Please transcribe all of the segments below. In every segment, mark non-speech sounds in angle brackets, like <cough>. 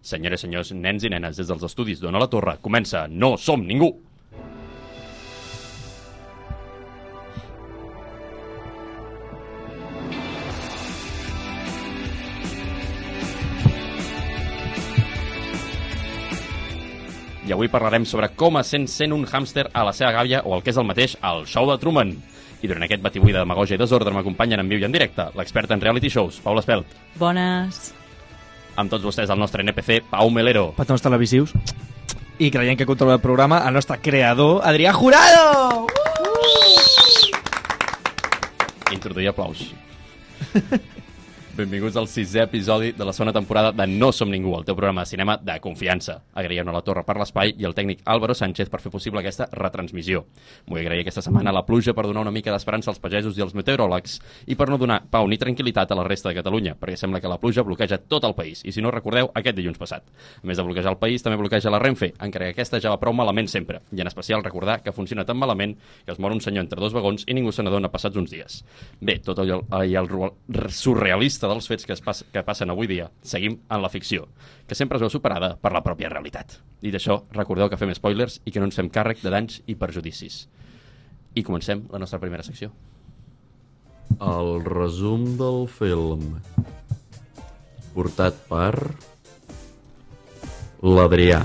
Senyores i senyors, nens i nenes, des dels estudis d'Ona la Torre, comença No som ningú! I avui parlarem sobre com es sent un hàmster a la seva gàbia o el que és el mateix, al show de Truman. I durant aquest batibull de demagògia i desordre m'acompanyen en viu i en directe l'expert en reality shows, Paula Espelt. Bones. Amb tots vostès el nostre NPC, Pau Melero. Patrons televisius. I creient que controla el programa, el nostre creador, Adrià Jurado! Introduir aplaus. <laughs> Benvinguts al sisè episodi de la segona temporada de No som ningú, el teu programa de cinema de confiança. Agraïm a la Torre per l'espai i al tècnic Álvaro Sánchez per fer possible aquesta retransmissió. Vull agrair aquesta setmana la pluja per donar una mica d'esperança als pagesos i als meteoròlegs i per no donar pau ni tranquil·litat a la resta de Catalunya, perquè sembla que la pluja bloqueja tot el país, i si no recordeu, aquest dilluns passat. A més de bloquejar el país, també bloqueja la Renfe, encara que aquesta ja va prou malament sempre, i en especial recordar que funciona tan malament que es mor un senyor entre dos vagons i ningú se n'adona passats uns dies. Bé, tot allò, i el ru- surrealista dels fets que, es pas, que passen avui dia, seguim en la ficció, que sempre es veu superada per la pròpia realitat. Dit això, recordeu que fem spoilers i que no ens fem càrrec de danys i perjudicis. I comencem la nostra primera secció. El resum del film portat per l'Adrià.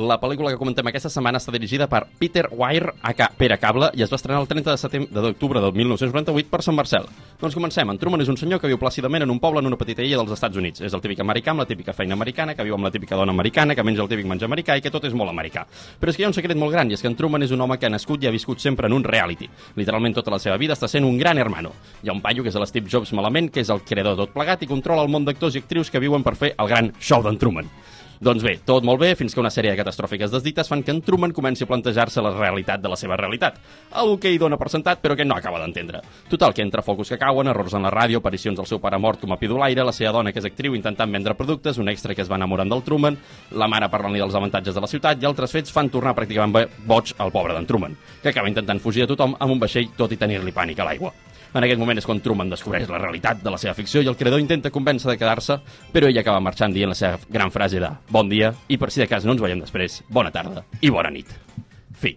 La pel·lícula que comentem aquesta setmana està dirigida per Peter Weir a Ca Pere Cable i es va estrenar el 30 de setembre d'octubre del 1998 per Sant Marcel. Doncs comencem. En Truman és un senyor que viu plàcidament en un poble en una petita illa dels Estats Units. És el típic americà amb la típica feina americana, que viu amb la típica dona americana, que menja el típic menjar americà i que tot és molt americà. Però és que hi ha un secret molt gran i és que en Truman és un home que ha nascut i ha viscut sempre en un reality. Literalment tota la seva vida està sent un gran hermano. Hi ha un paio que és l'Steve Jobs malament, que és el creador tot plegat i controla el món d'actors i actrius que viuen per fer el gran show d'en Truman. Doncs bé, tot molt bé, fins que una sèrie de catastròfiques desdites fan que en Truman comenci a plantejar-se la realitat de la seva realitat. Algo que hi dona per sentat, però que no acaba d'entendre. Total, que entre focus que cauen, errors en la ràdio, aparicions del seu pare mort com a pidolaire, la seva dona que és actriu intentant vendre productes, un extra que es va enamorant del Truman, la mare parlant-li dels avantatges de la ciutat i altres fets fan tornar pràcticament bo- boig al pobre d'en Truman, que acaba intentant fugir de tothom amb un vaixell tot i tenir-li pànic a l'aigua. En aquest moment és quan Truman descobreix la realitat de la seva ficció i el creador intenta convèncer de quedar-se, però ell acaba marxant dient la seva gran frase de bon dia i per si de cas no ens veiem després, bona tarda i bona nit. Fi.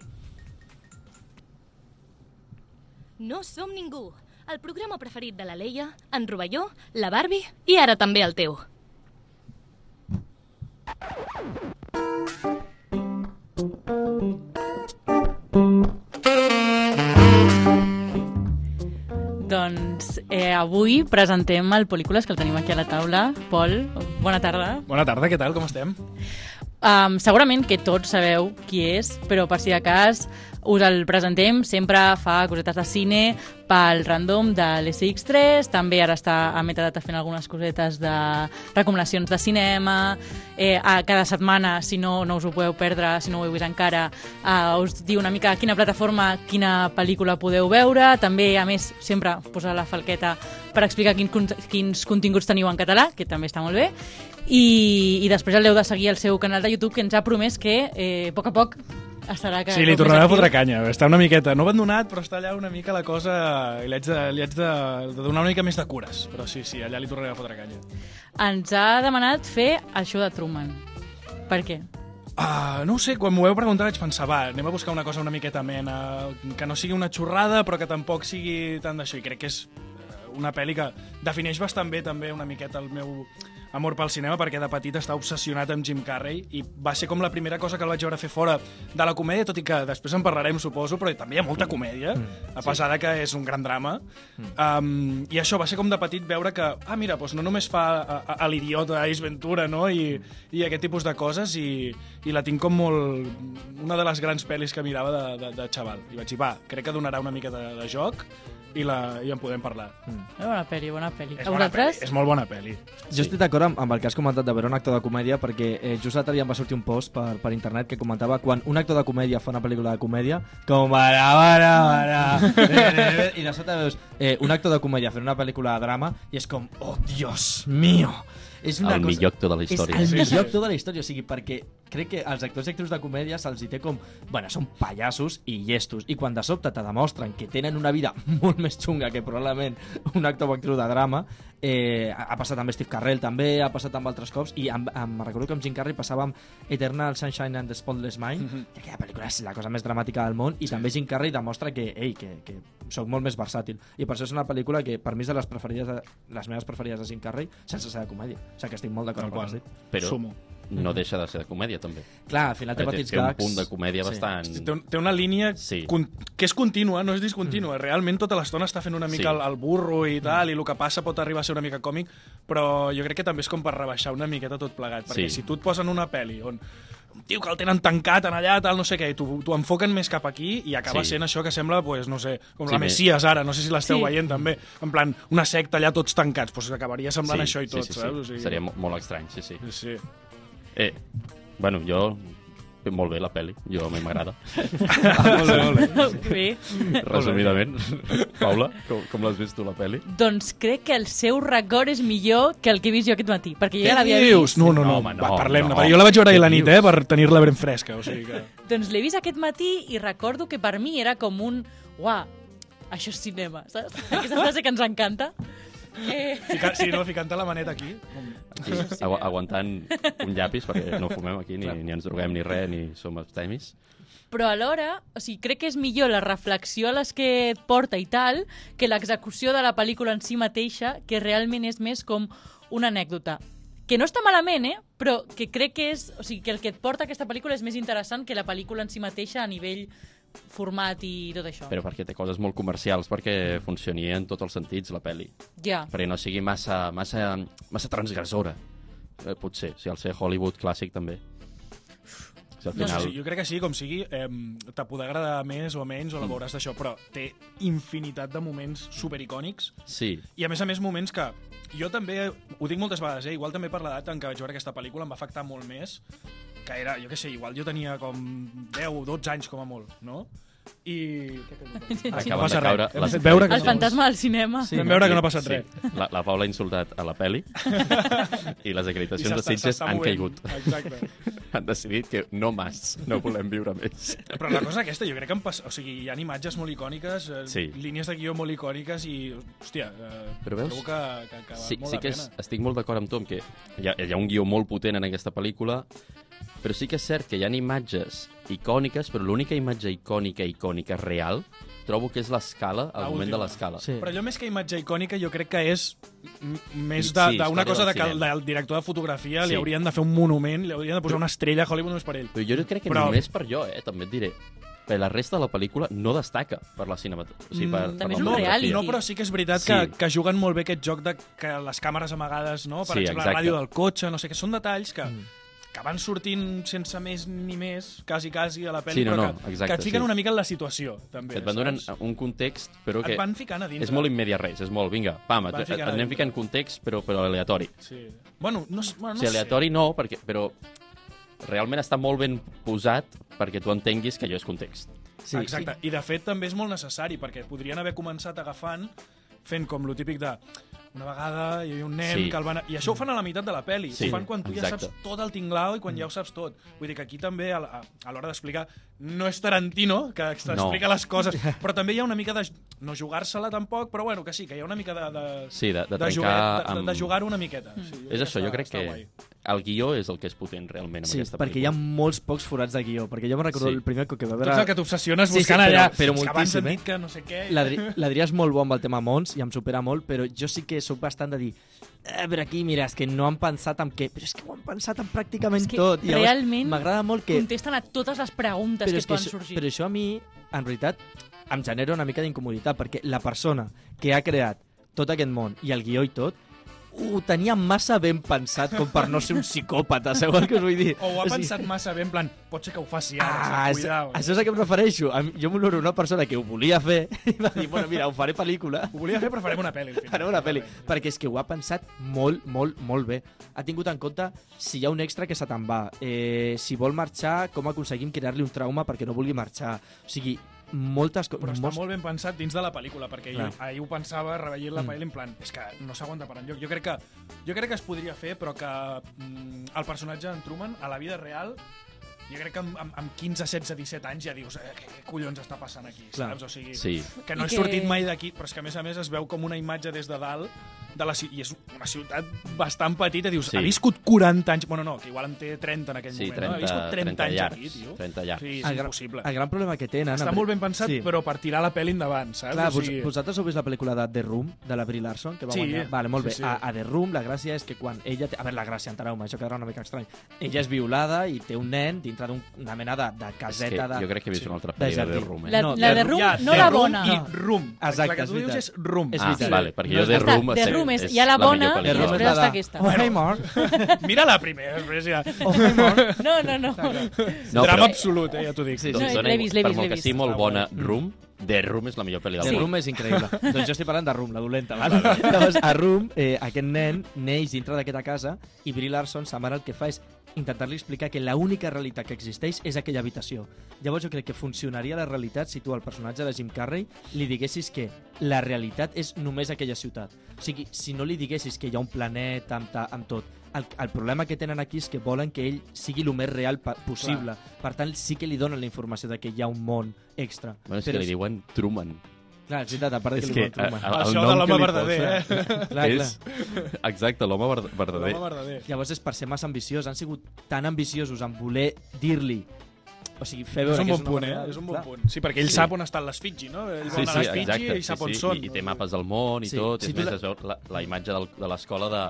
No som ningú. El programa preferit de la Leia, en Rovelló, la Barbie i ara també el teu. Doncs eh, avui presentem el Pel·lícules que el tenim aquí a la taula. Pol, bona tarda. Bona tarda, què tal, com estem? Um, segurament que tots sabeu qui és, però per si de cas us el presentem. Sempre fa cosetes de cine pel random de l'SX3, també ara està a metadata fent algunes cosetes de recomanacions de cinema. Eh, a cada setmana, si no, no us ho podeu perdre, si no ho heu vist encara, eh, us diu una mica quina plataforma, quina pel·lícula podeu veure. També, a més, sempre posa la falqueta per explicar quin, quins continguts teniu en català, que també està molt bé. I, i després el de seguir al seu canal de YouTube, que ens ha promès que eh, a poc a poc estarà... Sí, li tornarà a fotre canya. Està una miqueta, no abandonat, però està allà una mica la cosa... I li haig de, li haig de, de donar una mica més de cures. Però sí, sí, allà li tornaré a fotre canya. Ens ha demanat fer show de Truman. Per què? Uh, no sé, quan m'ho veu preguntar vaig pensar, va, anem a buscar una cosa una miqueta mena, que no sigui una xorrada, però que tampoc sigui tant d'això. I crec que és eh, una pel·li que defineix bastant bé també una miqueta el meu amor pel cinema perquè de petit estava obsessionat amb Jim Carrey i va ser com la primera cosa que el vaig veure fer fora de la comèdia, tot i que després en parlarem, suposo, però també hi ha molta comèdia, mm, a pesar de que és un gran drama. Mm. Um, I això va ser com de petit veure que, ah, mira, doncs no només fa a, a, a l'idiota Ace Ventura, no?, I, i aquest tipus de coses, i, i la tinc com molt... una de les grans pel·lis que mirava de, de, de xaval. I vaig dir, va, crec que donarà una mica de, de joc i, la, i en podem parlar. Mm. Bona pel·li, bona pel·li. És, A bona pel·li, és molt bona pel·li. Jo estic d'acord amb, amb el que has comentat de veure un actor de comèdia perquè eh, just l'altre dia em va sortir un post per, per internet que comentava quan un actor de comèdia fa una pel·lícula de comèdia com bara, bara, bara i de sota veus eh, un actor de comèdia fent una pel·lícula de drama i és com, oh Dios mío És una El cosa... millor actor de la història. És el Sí, millor sí. actor de la història, o sigui, perquè crec que als actors i actrius de comèdia se'ls hi té com... Bueno, són pallassos i llestos, i quan de sobte te demostren que tenen una vida <laughs> molt més xunga que probablement un actor o actriu de drama, eh, ha passat amb Steve Carrell també, ha passat amb altres cops, i amb, amb, recordo que amb Jim Carrey passava amb Eternal Sunshine and the Spotless Mind, mm -hmm. que aquella pel·lícula és la cosa més dramàtica del món, i també Jim Carrey demostra que, ei, que, que soc molt més versàtil. I per això és una pel·lícula que per mi és de les preferides de, les meves preferides de Jim Carrey, sense ser de comèdia. O sigui que estic molt d'acord amb el que has dit. Però Sumo. No deixa de ser de comèdia, també. Clar, al final té Té, petits té un gags. punt de comèdia Sí. bastant... Té, un- té una línia Sí. con, que és contínua, no és discontínua. Mm. Realment tota l'estona està fent una mica Sí. el, el burro i tal, i el que passa pot arribar a ser una mica còmic, però jo crec que també és com per rebaixar una miqueta tot plegat, perquè Sí. si tu et posen una pel·li on un tio que el tenen tancat en allà, tal, no sé què, i t'ho enfoquen més cap aquí i acaba Sí. sent això que sembla, pues, no sé, com Sí, la Messias ara, no sé si l'esteu Sí. veient també, en plan, una secta allà tots tancats, pues acabaria semblant això i tot, sí, sí, saps? Sí. O sigui, Seria mo- molt estrany, sí, sí. Sí. Eh, bueno, jo... Molt bé, la pel·li. Jo a mi m'agrada. <laughs> molt bé, molt bé. <laughs> Bé, Resumidament. Paula, com, com l'has vist tu, la pel·li? doncs crec que el seu record és millor que el que he vist jo aquest matí, perquè jo ja l'havia vist. No, no, no, No, home, no, Va, parlem-ne. no. perquè Jo la vaig veure ahir a la nit, eh, per tenir-la ben fresca. O sigui que... <laughs> Doncs l'he vist aquest matí i recordo que per mi era com un... Uah, això és cinema, saps? Aquesta frase que ens encanta. Eh, Ficar, sí, no, ficant-te la maneta aquí. Aquí, agu aguantant un llapis, perquè no fumem aquí, ni, ni ens droguem ni res, ni som abstemis. però alhora, o sigui, crec que és millor la reflexió a les que et porta i tal, que l'execució de la pel·lícula en si mateixa, que realment és més com una anècdota. Que no està malament, eh? Però que crec que és... O sigui, que el que et porta aquesta pel·lícula és més interessant que la pel·lícula en si mateixa a nivell format i tot això. Però perquè té coses molt comercials, perquè funcioni en tots els sentits, la pel·li. Ja. Perquè no sigui massa, massa, massa transgressora. Eh, potser, si al ser Hollywood clàssic també. Si al No, final... sí, sí, jo crec que sí, com sigui, eh, te podrà agradar més o menys o la veuràs d'això, però té infinitat de moments supericònics. Sí, i a més a més moments que jo també, ho dic moltes vegades, eh, igual també per l'edat en què vaig veure aquesta pel·lícula em va afectar molt més, que era, jo què sé, igual jo tenia com 10 o 12 anys com a molt, no? I... <laughs> Acaben no passa de caure res. Hem fet veure que El no- fantasma del cinema. Sí, Vam veure que no ha passat sí. res. La, la Paula ha insultat a la pel·li <laughs> i les I acreditacions de s'està- Sitges han caigut. Exacte. <laughs> Han decidit que no més, no volem viure més. Però la cosa aquesta, jo crec que em passa... O sigui, hi ha imatges molt icòniques, eh, Sí. línies de guió molt icòniques i, hòstia, eh, Però veus? trobo que, que, que Sí, molt sí que pena. és, estic molt d'acord amb tu en que hi ha, hi ha un guió molt potent en aquesta pel·lícula, però sí que és cert que hi ha imatges icòniques, però l'única imatge icònica, icònica, real, trobo que és l'escala, el La moment de l'escala. Sí. Però allò més que imatge icònica jo crec que és més Sí, de- sí, d'una història cosa del de que el, del director de fotografia Sí. li haurien de fer un monument, li haurien de posar una estrella a Hollywood només per ell. Però jo crec que Però- només per jo, eh, també et diré. Perquè la resta de la pel·lícula no destaca per la cinematografia. O sigui, per, Mm, per també és un reality. no, però sí que és veritat Sí. que, que juguen molt bé aquest joc de que les càmeres amagades, no? Per Sí, exemple, exacte. la ràdio del cotxe, no sé què, són detalls que, Mm. Que van sortint sense més ni més, quasi, quasi, a la pel·li, Sí, no, però no, que, exacte, que et fiquen sí. una mica en la situació, també. Que et van donant saps? un context, però que Et van ficant a dintre. és molt immediat res, és molt, vinga, pam, et, et, et anem ficant context, però, però aleatori. Sí. Bueno, no, bueno, o no sé. aleatori no, perquè, però realment està molt ben posat perquè tu entenguis que allò és context. Sí, Exacte. I de fet també és molt necessari perquè podrien haver començat agafant fent com lo típic de una vegada hi havia un nen Sí. que el van... I això ho fan a la meitat de la pel·li. Sí, ho fan quan tu ja exacte. saps tot el tinglao i quan ja ho saps tot. Vull dir que aquí també, a la- a l'hora d'explicar, no és Tarantino, que explica No. les coses, <laughs> però també hi ha una mica de... No jugar-se-la tampoc, però bueno, que sí, que hi ha una mica de... de Sí, de, de de, jugar, de, amb... de jugar-ho una miqueta. Sí, És això, jo crec que guai. El guió és el que és potent realment amb Sí, aquesta perquè hi ha pel·lícula. molts pocs forats de guió, perquè jo me'n recordo Sí. el primer cop que va Tu veure... ets el que t'obsessiones Sí, sí, buscant però- allà. però "És que abans eh? dit que no sé què... L'Adri l'Adrià és molt bo amb el tema Mons i em supera molt, però jo sí que sóc bastant de dir eh, però aquí, mira, és que no han pensat en què, però és que ho han pensat en pràcticament És que tot. I llavors realment M'agrada molt que... Contesten a totes les preguntes però, que és que poden això, sorgir. però això a mi, en realitat, em genera una mica d'incomoditat, perquè la persona que ha creat tot aquest món i el guió i tot, ho tenia massa ben pensat com per no ser un psicòpata, sabeu el que us vull dir? O ho ha pensat massa bé, en plan, pot ser que ho faci ara, Ah, cuidao. això és a què em refereixo. A mi, jo m'oloro una persona que ho volia fer <laughs> i va dir, bueno, mira, ho faré pel·lícula. Ho volia fer, però farem una pel·li. Farem una pel·li. Perquè és que ho ha pensat molt, molt, molt bé. Ha tingut en compte si hi ha un extra que se te'n va, eh, si vol marxar, com aconseguim crear-li un trauma perquè no vulgui marxar. O sigui, moltes Però coses... està molt ben pensat dins de la pel·lícula, perquè jo Clar. ahir ho pensava, reveient la Mm. pel·li, en plan, és que no s'aguanta per enlloc. Jo crec que, jo crec que es podria fer, però que mm, el personatge d'en Truman, a la vida real, jo crec que amb, amb, amb 15, 16, 17 anys ja dius eh, què, què collons està passant aquí, Clar. saps? O sigui, Sí. que no I he que- sortit mai d'aquí, però és que a més a més es veu com una imatge des de dalt de la, i és una ciutat bastant petita, dius, Sí. ha viscut 40 anys, bueno no, que igual en té 30 en aquell Sí, moment, no? ha 30, viscut 30, 30 anys llargs. aquí, tio. 30 llargs. Sí, és El gran- impossible. El gran problema que tenen... Està molt ben pensat, Sí. però per tirar la pel·li endavant, saps? Clar, o sigui, vosaltres heu vist la pel·lícula de The Room, de la Brie Larson, que va Sí. guanyar? Vale, molt Sí, bé. sí. A, a The Room la gràcia és que quan ella... Té... A veure, la gràcia, entereu-me, això quedarà una mica estrany. Ella és violada i té un nen dintre d'una mena de, de És que caseta de... jo crec que he vist Sí. una altra pel·li de. The Room. Eh? La, No, la de de Room- no The la Room bona. I Room. Exacte, la que és tu dius veritat. és Room. Ah, vale, perquè jo The Room... The Room és, és hi ha la la bona i. The després és la està aquesta. Oh, hey, Mark. <laughs> Mira-la primer, després ja. Oh, Mark. No, no, no. No, Drama però, absolut, eh, ja t'ho dic. Sí, doncs No, l'he vist, l'he per vist, molt l'he que molt bona. Room, The Room és la millor pel·li del The món. Room és increïble. <laughs> doncs jo estic parlant de Room, la dolenta. Vale? Llavors, a Room, eh, aquest nen neix dintre d'aquesta casa i Brie Larson, sa mare, el que fa és intentar-li explicar que l'única realitat que existeix és aquella habitació. Llavors jo crec que funcionaria la realitat si tu al personatge de Jim Carrey li diguessis que la realitat és només aquella ciutat. O sigui, si no li diguessis que hi ha un planeta amb, ta, amb tot, el, el problema que tenen aquí és que volen que ell sigui el més real possible. Per tant, sí que li donen la informació de que hi ha un món extra. Bueno, és Però que li diuen Truman. Clar, és veritat, a part de És que, que Truman. a- a- el Això nom de l'home verdader, eh? posa Clar, és... Exacte, l'home ver- verdader. Verdader. Llavors és per ser massa ambiciós. Han sigut tan ambiciosos en voler dir-li... O sigui, fer És veure un que bon una punt, eh? És un bon punt. Sí, perquè ell Sí. sap on estan les Fiji, no? Ell Sí, sí, exacte. i sap sí, on sí, són. I, I té mapes del món i Sí. tot. Tu a més la- es veu la, la imatge del, de l'escola de...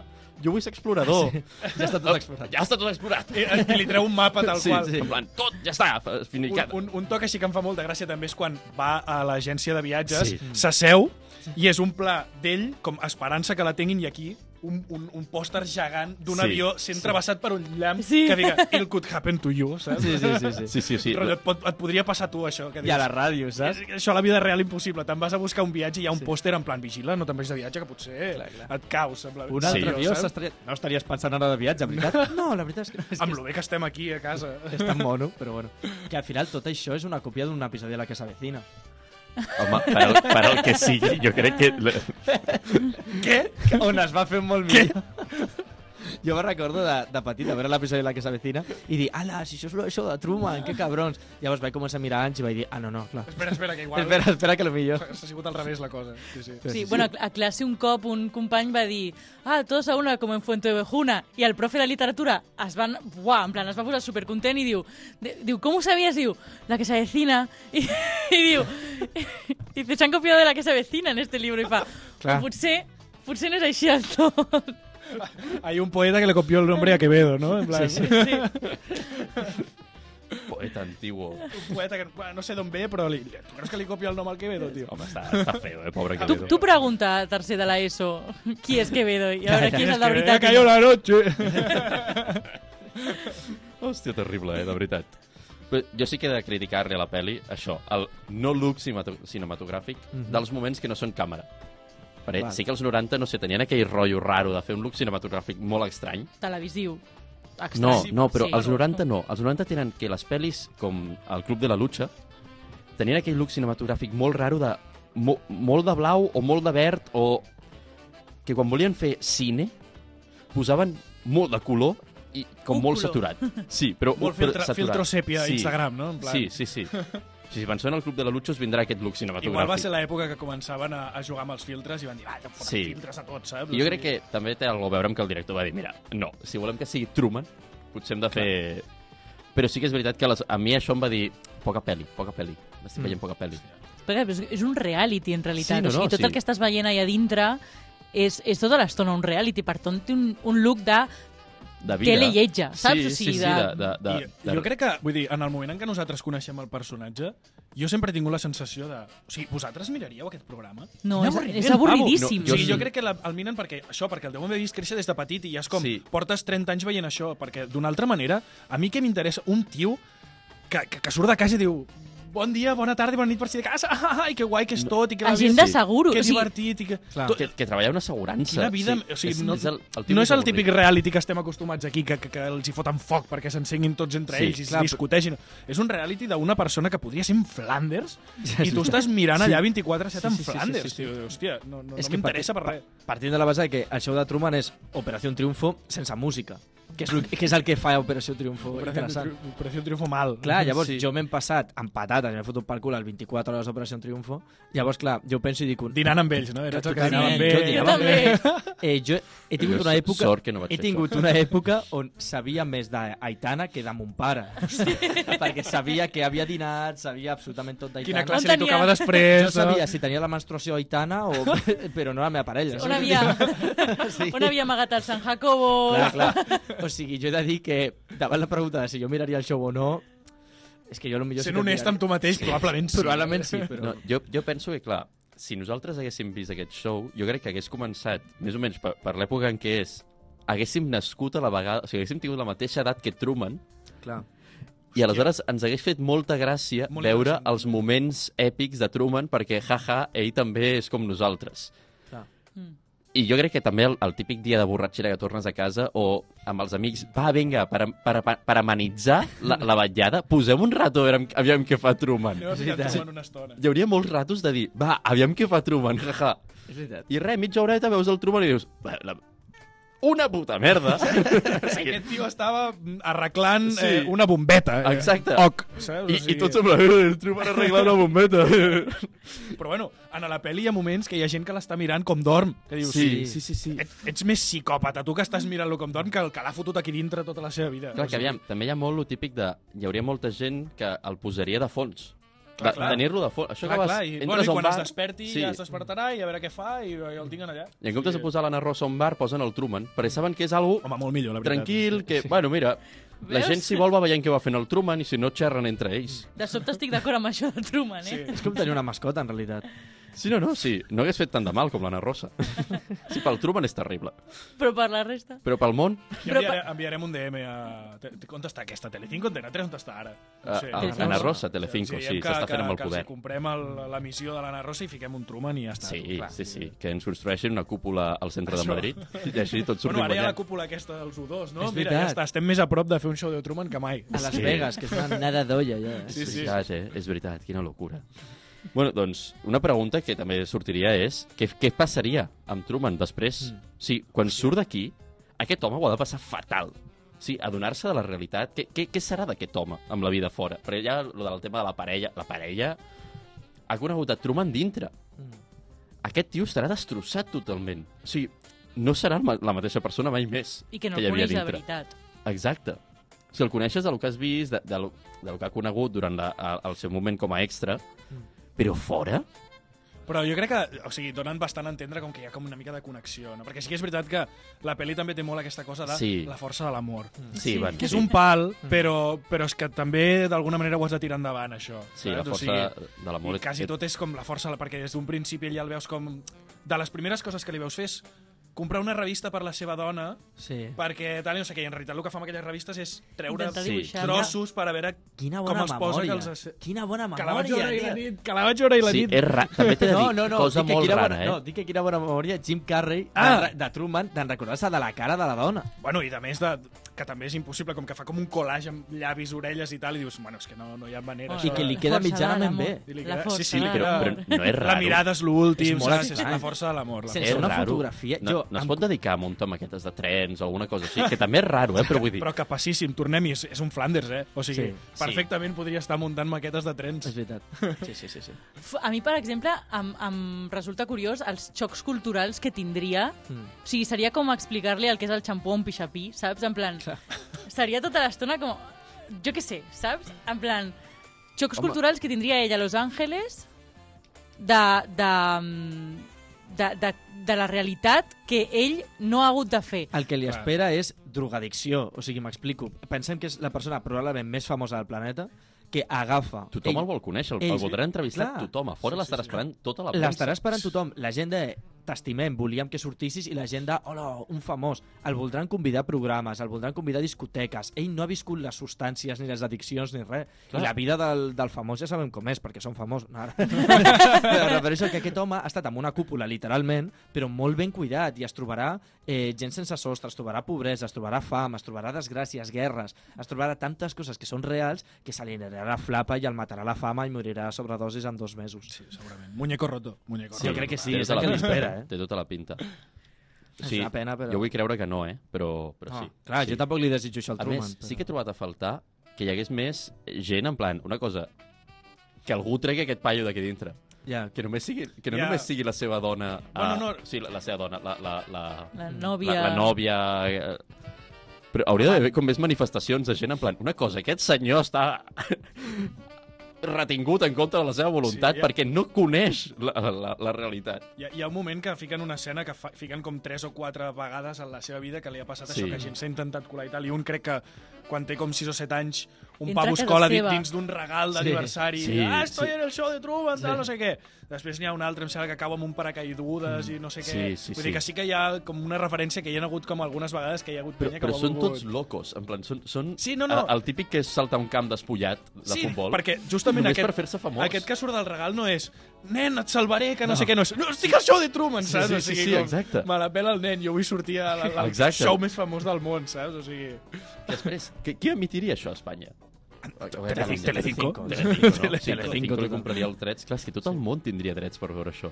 Jo vull ser explorador. Ja està tot explorat. Ja està tot explorat. I, I li treu un mapa tal sí, qual. sí. En plan, tot, ja està, Un, un, un toc així que em fa molta gràcia també és quan va a l'agència de viatges, Sí. s'asseu i és un pla d'ell com esperant-se que la tinguin i aquí un, un, un pòster gegant d'un Sí. avió sent travessat per un llamp Sí. que diga it could happen to you, saps? Sí, sí, sí. sí. <laughs> Sí, sí, sí. Et, pot, et podria passar a tu, això. Que I a la ràdio, saps? "És- Això a la vida real impossible. Te'n vas a buscar un viatge i hi ha un pòster en plan vigila, no te'n vagis de viatge, que potser Clar, clar. et caus. Amb la... Un altre Sí. avió saps? s'estaria... No estaries pensant ara de viatge, veritat? <laughs> No, la veritat és que... És, Amb que lo bé que estem aquí a casa. és tan mono, però bueno. Que al final tot això és una còpia d'un episodi de La que s'avecina. Home, per el, per el que sigui, jo crec que... Què? On es va fer molt millor. Jo me recordo de, de petit, de veure l'episodi de La que s'avecina i dir, ala, si això és lo- això de Truman, que cabrons. Llavors vaig començar a mirar anys i vaig dir, ah, no, no, clar. Espera, espera, que igual Espera, espera, que lo millor. <laughs> s'ha sigut al revés la cosa. Sí, sí. Sí, bueno, a, classe un cop un company va dir ah, todos a una com en Fuentevejuna i el profe de literatura es van, buah, en plan, es va posar supercontent i diu, di- diu ¿cómo sabías? Diu, la que se avecina i, <laughs> i diu, dice, se han copiado de la que se avecina en este libro i fa, Clar. potser, potser no és així el tot. <laughs> Hay un poeta que le copió el nombre a Quevedo, ¿no? En plan, Sí, sí. Sí. Poeta antiguo. Un poeta que no sé d'on ve, però li, tu creus que li copia el nom al Quevedo, tio? Home, està, està feo, eh, pobre Tu, Quevedo. tu pregunta, tercer de l'ESO, qui és Quevedo i a veure <laughs> qui és el de veritat. cayó la noche. <laughs> Hòstia, terrible, eh, de veritat. Però jo sí que he de criticar-li a la peli això, el no look cinemato- cinematogràfic Mhm. dels moments que no són càmera. Perquè Val. sí que els 90, no sé, tenien aquell rotllo raro de fer un look cinematogràfic molt estrany. Televisiu. Estrany. No, no, però Sí. els 90 no. Els 90 tenen que les pel·lis, com el Club de la Lucha, tenien aquell look cinematogràfic molt raro de... Mo, molt de blau o molt de verd o... Que quan volien fer cine posaven molt de color i com Un molt color. saturat. Sí, però, Molt però filtre, saturat. filtro sèpia a Sí. Instagram, no? En plan, Sí, sí, sí. <laughs> Si van ser en el Club de la Lucha us vindrà aquest look cinematogràfic. Igual va ser l'època que començaven a, a jugar amb els filtres i van dir, ah, ja Sí. filtres a tots, saps? I jo crec que també té alguna a veure amb que el director va dir mira, no, si volem que sigui Truman, potser hem de fer... Però sí que és veritat que les, a mi això em va dir poca pel·li, poca pel·li. Estic veient poca pel·li. Perquè és, és un reality, en realitat. Sí, no, o sigui, no, tot sí. el que estàs veient allà dintre és, és tota l'estona un reality. Per tant, té un, un look de De vida. Telelletja, saps? Sí, O sigui, sí, sí, de- de... de, de, I, de, jo crec que, vull dir, en el moment en què nosaltres coneixem el personatge, jo sempre he tingut la sensació de... O sigui, vosaltres miraríeu aquest programa? No, és- és avorridíssim. No, o sigui, Jo jo sí. crec que la, el miren perquè, això, perquè el deuen haver vist créixer des de petit i ja és com, Sí. portes 30 anys veient això, perquè d'una altra manera, a mi què m'interessa? Un tio que, que, que surt de casa i diu bon dia, bona tarda i bona nit per si de casa. Ai, que guai que és tot. I que va Agent bé, de seguro, Que divertit. I que... Clar. Que, que treballa una assegurança. Quina vida... o sigui, és, no, és el, el no és el típic reality que estem acostumats aquí, que, que, que els hi foten foc perquè s'ensenyin tots entre Sí, ells i clar, es discuteixin. És un reality d'una persona que podria ser en Flanders i tu sí. estàs mirant Sí. allà 24-7 Sí, en sí, sí, sí, Flanders. sí, sí. Tio, hòstia, no, no, És no que m'interessa per res. Partint de la base de que el show de Truman és Operació Triunfo sense música, que és, que és el que fa Operació Triunfo interessant. Operació, Operació Triunfo mal. Clar, <laughs> llavors Sí. sí. jo m'he passat amb patates, m'he fotut pel cul el 24 hores d'Operació Triunfo, llavors, clar, jo penso i dic... Un... Dinant amb ells, no? Eres el que Sí, dinava amb jo ells. dinava amb també. Eh, jo he tingut Jo una època... sort que no vaig he tingut una <laughs> època on sabia més d'Aitana que de mon pare. <laughs> perquè sabia que havia dinat, sabia absolutament tot d'Aitana. Quina classe li tocava després. Jo sabia si tenia la menstruació Aitana o... però no la meva parella. On havia, Sí. on havia amagat el San Jacobo? Clar, clar. O sigui, jo he de dir que davant la pregunta de si jo miraria el show o no, és que jo potser Sent honest amb tu mateix, probablement sí. Probablement sí, però... No, jo, jo penso que, clar, si nosaltres haguéssim vist aquest show, jo crec que hagués començat, més o menys per, per l'època en què és, haguéssim nascut a la vegada, o sigui, haguéssim tingut la mateixa edat que Truman, Clar. i aleshores ens hagués fet molta gràcia Molt veure els moments èpics de Truman, perquè, jaja, ell també és com nosaltres. I jo crec que també el, el típic dia de borratxera que tornes a casa o amb els amics, va, vinga, per, per, per, per amenitzar la, la vetllada, posem un rato a veure aviam què fa Truman. A ficar Truman una estona. Hi hauria molts ratos de dir, va, aviam què fa Truman, jaja. És veritat. I res, mitja horeta veus el Truman i dius, "Va, la... una puta merda. <laughs> Aquest tio estava arreglant Sí. eh, una bombeta. Eh? Exacte. Oc, saps? I, I tot sembla, eh, el Truman arregla una bombeta. <laughs> Però bueno, en la pel·li hi ha moments que hi ha gent que l'està mirant com dorm. Que dius, sí, sí, sí. sí. Et, ets més psicòpata, tu que estàs mirant-lo com dorm, que el que l'ha fotut aquí dintre tota la seva vida. Clar, que aviam, també hi ha molt lo típic de... Hi hauria molta gent que el posaria de fons. Clar, clar. Tenir-lo de fons. Això Clar, que vas, clar, i, entres bueno, i quan bar... es desperti sí. ja es despertarà i a veure què fa i, i el tinguen allà. I en comptes de posar l'Anna Rosa a un bar, posen el Truman, perquè saben que és algo Home, molt millor, la veritat. tranquil, que, bueno, mira, la Veus? gent si vol va veient què va fent el Truman i si no xerren entre ells. De sobte estic d'acord amb això de Truman, eh? Sí. És com tenir una mascota, en realitat. Sí, no, no, sí, no hagués fet tant de mal com l'Anna Rosa. Sí, pel Truman és terrible. Però per la resta... Però pel món, Ja Però enviaré, enviarem un DM a... On està aquesta? Telecinco? Antena 3 on està ara? a, a, Telecinco. Anna Rosa, Telecinco, sí, s'està fent amb el poder. Que hi comprem l'emissió de l'Anna Rosa i fiquem un Truman i ja està. Sí, clar. sí, sí, que ens construeixin una cúpula al centre de Això. Madrid i així tot sortim Bueno, ara hi ha la cúpula aquesta dels U2, no? És Mira, veritat. ja està, estem més a prop de fer un show de Truman que mai. A Las Sí. Vegas, que és una nada d'olla, ja. Sí, és sí. veritat, eh? És veritat, quina locura. Bueno, doncs, una pregunta que també sortiria és què, què passaria amb Truman després? Mm. Sí, quan surt d'aquí, aquest home ho ha de passar fatal. Sí, adonar-se de la realitat. Què, què, què serà d'aquest home amb la vida fora? Perquè ja el del tema de la parella... La parella ha conegut a Truman dintre. Mm. Aquest tio estarà destrossat totalment. O sigui, no serà el la mateixa persona mai més I que no hi el coneix de veritat. Exacte. Si el coneixes del que has vist, de, de, de que ha conegut durant la, a, el seu moment com a extra, però fora... Però jo crec que, o sigui, donen bastant a entendre com que hi ha com una mica de connexió, no? Perquè sí que és veritat que la pel·li també té molt aquesta cosa de Sí. la força de l'amor. Sí, Sí. van, Que és sí. un pal, però, però és que també d'alguna manera ho has de tirar endavant, això. Sí, la saps? O força sigui, de l'amor I quasi tot és com la força, perquè des d'un principi ja el veus com... De les primeres coses que li veus fer és comprar una revista per la seva dona Sí. perquè tal i no sé què, i en realitat el que fa amb aquelles revistes és treure Intentar Sí. dibuixar. trossos per a veure Quina com bona els posa que memòria. els... Quina bona Que la vaig veure ahir memòria, la tio. nit, que la vaig veure ahir la Sí, nit. és ra... també t'he de <laughs> dir No, no, no, cosa dic que molt quina rara, bona, eh? no, dic que quina bona memòria Jim Carrey Ah! de, de Truman, d'en recordar-se de la cara de la dona. Bueno, i de més, de, que també és impossible, com que fa com un collage amb llavis, orelles i tal, i dius, bueno, és que no, no hi ha manera. Oh, I que li queda Força mitjanament de bé. I li La queda- força sí, sí, de Però, però no és raro. La mirada és l'últim, És molt saps? És estrany. la força de l'amor. la Sense és una raro. fotografia. No, Jo, no es pot dedicar a muntar maquetes de trens o alguna cosa així, que també és raro, eh? Però vull dir... Però capacíssim, tornem-hi, és, és un Flanders, eh? O sigui, Sí. perfectament podria estar muntant maquetes de trens. És veritat. <laughs> Sí, sí, sí. sí. A mi, per exemple, em, em resulta curiós els xocs culturals que tindria. Mm. O sigui, seria com explicar-li el que és el xampó a un pixapí, saps? En plan, seria tota l'estona com... Jo què sé, saps? En plan, xocs Home. culturals que tindria ell a Los Angeles de, de, mm, de, de, de la realitat que ell no ha hagut de fer. El que li Clar. espera és drogadicció. O sigui, m'explico. Pensem que és la persona probablement més famosa del planeta que agafa... Tothom el vol conèixer, el, ell- el voldrà entrevistar Clar. tothom. A fora Sí, sí, l'estarà sí. esperant tota la premsa. L'estarà esperant tothom. La gent de t'estimem, volíem que sortissis i la gent de, hola, un famós, el voldran convidar a programes, el voldran convidar a discoteques. Ell no ha viscut les substàncies ni les addiccions ni res. Clar. I la vida del, del famós ja sabem com és, perquè són famós. No, ara. <laughs> Em refereixo que aquest home ha estat en una cúpula, literalment, però molt ben cuidat i es trobarà eh, gent sense sostre, es trobarà pobresa, es trobarà fam, es trobarà desgràcies, guerres, es trobarà tantes coses que són reals que se li anirà la flapa i el matarà la fama i morirà a sobredosis en dos mesos. Sí, segurament. Muñeco roto. Muñeco Sí, jo roto. crec que sí, és el que la li pinta, espera, eh? Té tota la pinta. <clears throat> És una pena, però- Jo vull creure que no, eh? Però, però No, sí. clar, sí. jo tampoc li desitjo això al A Truman. més, però... sí que he trobat a faltar que hi hagués més gent, en plan, una cosa, que algú tregui aquest paio d'aquí dintre. Ja, Que, només sigui, que no Ja. només sigui la seva dona... Bueno, ah, no. Sí, la, la seva dona, la, la, la, La nòvia... la, la nòvia... eh, Però hauria d'haver com més manifestacions de gent en plan, una cosa, aquest senyor està retingut en contra de la seva voluntat Sí, ja. perquè no coneix la, la, la realitat. Hi ha, hi ha un moment que fiquen una escena que fa, fiquen com tres o quatre vegades en la seva vida que li ha passat Sí. això, que gent s'ha intentat colar i tal, i un crec que quan té com 6 o 7 anys un Entra pavo es casa cola di- seva. dins d'un regal d'aniversari Sí, ah, estoy sí. en el show de Truman, tal, no sé què després n'hi ha un altre, em sembla que acaba amb un paracaigudes i no sé què, Sí, sí, vull sí. dir que sí que hi ha com una referència que hi ha hagut com algunes vegades que hi ha hagut Però, penya que però ho ha són volgut. tots locos, en plan, són, són Sí, no, no. El, típic que és saltar un camp despullat de sí, futbol. perquè justament només aquest, per fer-se famós. aquest que surt del regal no és nen, et salvaré, que no, No. sé què, no és no, estic al show de Truman, Sí, saps? sí, o sí, sigui, sí, com, exacte. Me la pela el nen, jo vull sortir al, show més famós del món, saps? O sigui... Després, qui, qui emitiria això a Espanya? Telecinco. Telecinco. Telecinco, no? Telecinco. Sí, Telecinco li compraria els drets. Clar, és que tot el món tindria drets per veure això.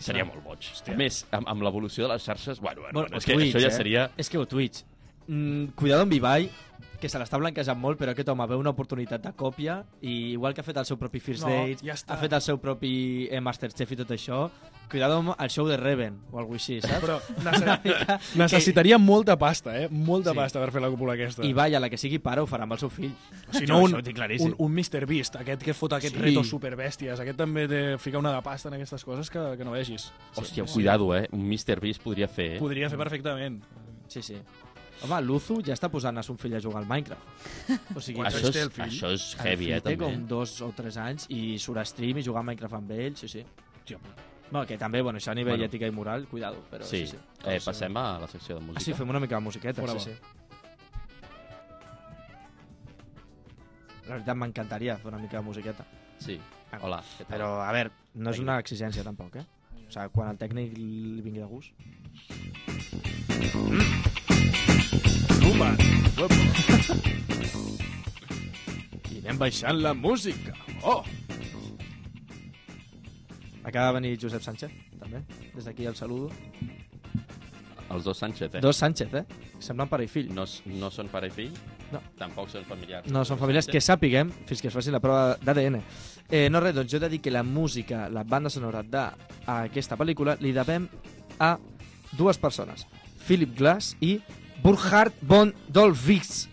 Seria molt boig. A més, amb, amb l'evolució de les xarxes, bueno, bueno, bueno és que Twitch, això ja eh? seria... És que ho Twitch. Mm, cuidado amb Ibai, que se l'està blanquejant molt, però aquest home veu una oportunitat de còpia i igual que ha fet el seu propi First No, Dates, ja està. ha fet el seu propi eh, Masterchef i tot això, cuidado amb el show de Reven o alguna així, saps? Però <laughs> necess... necessitaria molta pasta, eh? Molta Sí. pasta per fer la cúpula aquesta. Ibai, a la que sigui pare, ho farà amb el seu fill. si Jo no, un, això ho tinc claríssim. un, un Mr. Beast, aquest que fot aquest Sí. sí. reto superbèsties, aquest també té, fica una de pasta en aquestes coses que, que no vegis. Hòstia, cuidado, eh? Un Mr. Beast podria fer, eh? Podria fer perfectament. Sí, sí. Home, Luzu ja està posant a son fill a jugar al Minecraft. O sigui, Això és, el fill? això és heavy, eh, té també. com dos o tres anys i surt a stream i jugar a Minecraft amb ell, sí, sí. Tio, No, que també, bueno, això a nivell Bueno. ètica i moral, cuidado, però sí, Sí, sí. Eh, passem a la secció de música. Ah, sí, fem una mica de musiqueta, Fora sí, sí. La veritat m'encantaria fer una mica de musiqueta. Sí. Hola, què tal? Però, a veure, no és una exigència tampoc, eh? O sigui, quan el tècnic li vingui de gust. Truman! I <laughs> anem baixant la música. Oh! Acaba de venir Josep Sánchez, també. Des d'aquí el saludo. Els dos Sánchez, eh? Dos Sánchez, eh? Semblen pare i fill. No, no són pare i fill? No. Tampoc són familiars. No, són famílies que sàpiguem fins que es faci la prova d'ADN. Eh, no res, doncs jo he de dir que la música, la banda sonora d'aquesta pel·lícula li devem a dues persones. Philip Glass i Burkhard von Dolwitz.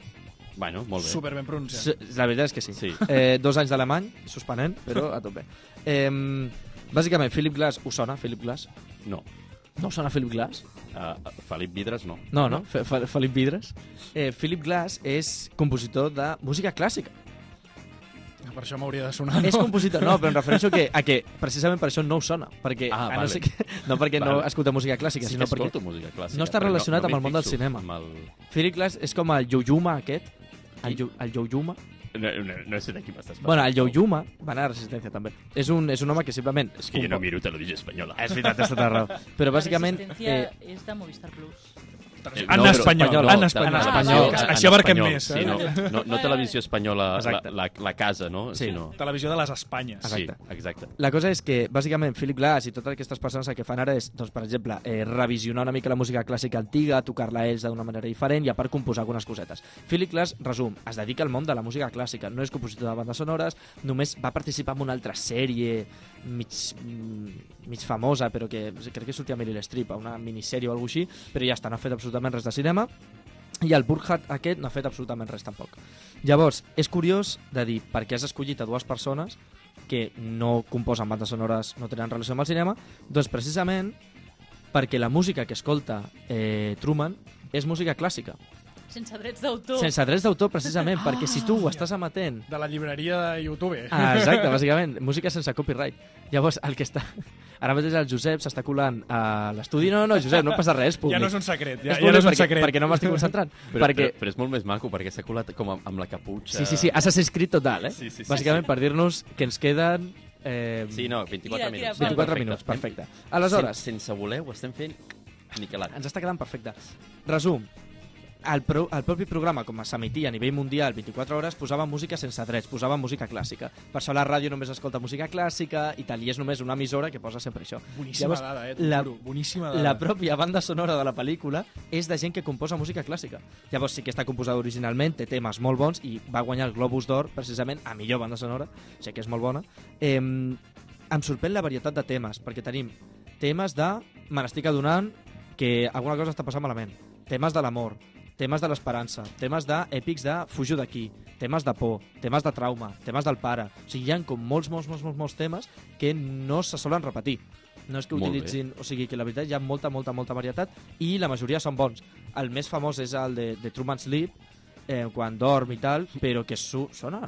Bueno, molt bé. Super ben pronunciat. S- La veritat és que sí. Sí. Eh, dos anys d'alemany, suspenent, però a tope. Eh, bàsicament, Philip Glass, us sona, Philip Glass? No. No us sona Philip Glass? Uh, Felip Vidres, no. No, no, Fe- Fe- Felip Vidres. Eh, Philip Glass és compositor de música clàssica. Per això m'hauria de sonar. És compositor, no, però em refereixo que, a que precisament per això no us sona. Perquè, Ah, a no, vale. ser que, no perquè no Vale. escolta música clàssica, Sí sinó perquè música clàssica. no està relacionat amb m'hi el món del cinema. Amb el... Philip Glass és com el Yoyuma aquest. El, Yo- el Yoyuma. No, no, no sé de qui m'estàs parlant. Bueno, el Yoyuma, va anar a Resistència també. És un, és un home que simplement... És que jo no miro televisió espanyola. És veritat, és tota raó. Però bàsicament... Resistència Eh, és de Movistar Plus. Eh, En no, espanyol, espanyol, en no, espanyol. Així abarquem més. Sí, eh? no, no, no televisió espanyola, la, la, la casa, no? Sí. Sinó... Televisió de les Espanyes. Exacte. Sí, exacte. La cosa és que, bàsicament, Philip Glass i totes aquestes persones el que fan ara és, doncs, per exemple, eh, revisionar una mica la música clàssica antiga, tocar-la ells d'una manera diferent i a part composar algunes cosetes. Philip Glass, resum, es dedica al món de la música clàssica, no és compositor de bandes sonores, només va participar en una altra sèrie mig, mm, mig famosa, però que crec que sortia a Meryl Streep, a una minissèrie o alguna així, però ja està, no ha fet absolutament res de cinema, i el Burkhardt aquest no ha fet absolutament res tampoc. Llavors, és curiós de dir per què has escollit a dues persones que no composen bandes sonores, no tenen relació amb el cinema, doncs precisament perquè la música que escolta eh, Truman és música clàssica. Sense drets d'autor. Sense drets d'autor, precisament, perquè si tu ho estàs emetent... De la llibreria de YouTube. Ah, exacte, bàsicament, música sense copyright. Llavors, el que està... Ara mateix el Josep s'està colant a l'estudi. No, no, no, Josep, no passa res, públic. Ja no és un secret, ja, és ja no és un perquè, secret. perquè no m'estic concentrant. <laughs> Però, perquè... però, però és molt més maco, perquè s'ha colat com amb, amb la caputxa. Sí, sí, sí, Assassin's Creed total, eh? Sí, sí, sí, Bàsicament sí. per dir-nos que ens queden... Eh, Sí, no, 24 Tira, tira, minuts. va. 24 minuts, perfecte. Aleshores, Sen, sense voler ho estem fent niquelat. ens està quedant perfecte. Resum, el, pro, el propi programa, com s'emetia a nivell mundial 24 hores, posava música sense drets, posava música clàssica. Per això la ràdio només escolta música clàssica i tal, i és només una emissora que posa sempre això. Boníssima Llavors, dada, eh? la- La, boníssima dada. La pròpia banda sonora de la pel·lícula és de gent que composa música clàssica. Llavors sí que està composada originalment, té temes molt bons i va guanyar el Globus d'Or precisament a millor banda sonora, o sigui que és molt bona. Eh, em sorprèn la varietat de temes, perquè tenim temes de me n'estic adonant que alguna cosa està passant malament, temes de l'amor, temes de l'esperança, temes d'èpics de fujo d'aquí, temes de por, temes de trauma, temes del pare. O sigui, hi ha com molts, molts, molts, molts, molts temes que no se solen repetir. No és que Molt bé. utilitzin... O sigui, que la veritat hi ha molta, molta, molta varietat i la majoria són bons. El més famós és el de, de Truman Sleep, eh, quan dorm i tal, però que su, sona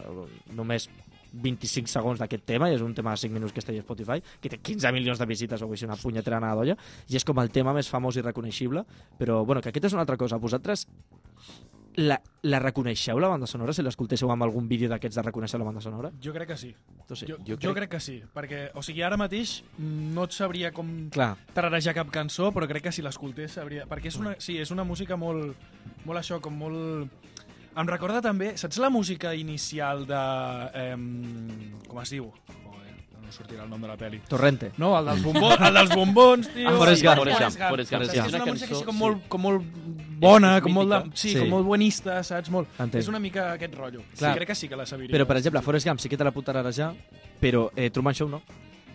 només 25 segons d'aquest tema, i és un tema de 5 minuts que està a Spotify, que té 15 milions de visites, o sigui, una punyetera anada d'olla, i és com el tema més famós i reconeixible, però, bueno, que aquest és una altra cosa. Vosaltres la, la reconeixeu, la banda sonora, si l'escoltéssiu amb algun vídeo d'aquests de reconèixer la banda sonora? Jo crec que sí. Tu sí. Jo, Jo jo, crec- crec... que sí, perquè, o sigui, ara mateix no et sabria com Clar, tararejar cap cançó, però crec que si l'escoltés sabria... Perquè és una, sí, és una música molt, molt això, com molt... Em recorda també, saps la música inicial de... Eh, com es diu? Joder, no sortirà el nom de la peli. Torrente. No, el dels bombons, el dels bombons tio. Ah, Forrest Gump. Forrest Gump, Forrest Gump. És una música així com sí. molt, com molt bona, com molt, de, sí, Sí. com molt buenista, saps? Molt. Entenc. És una mica aquest rotllo. Clar. Sí, crec que sí que la sabria. Però, per exemple, Forrest Gump sí que te la puc tararejar, però eh, Truman Show no.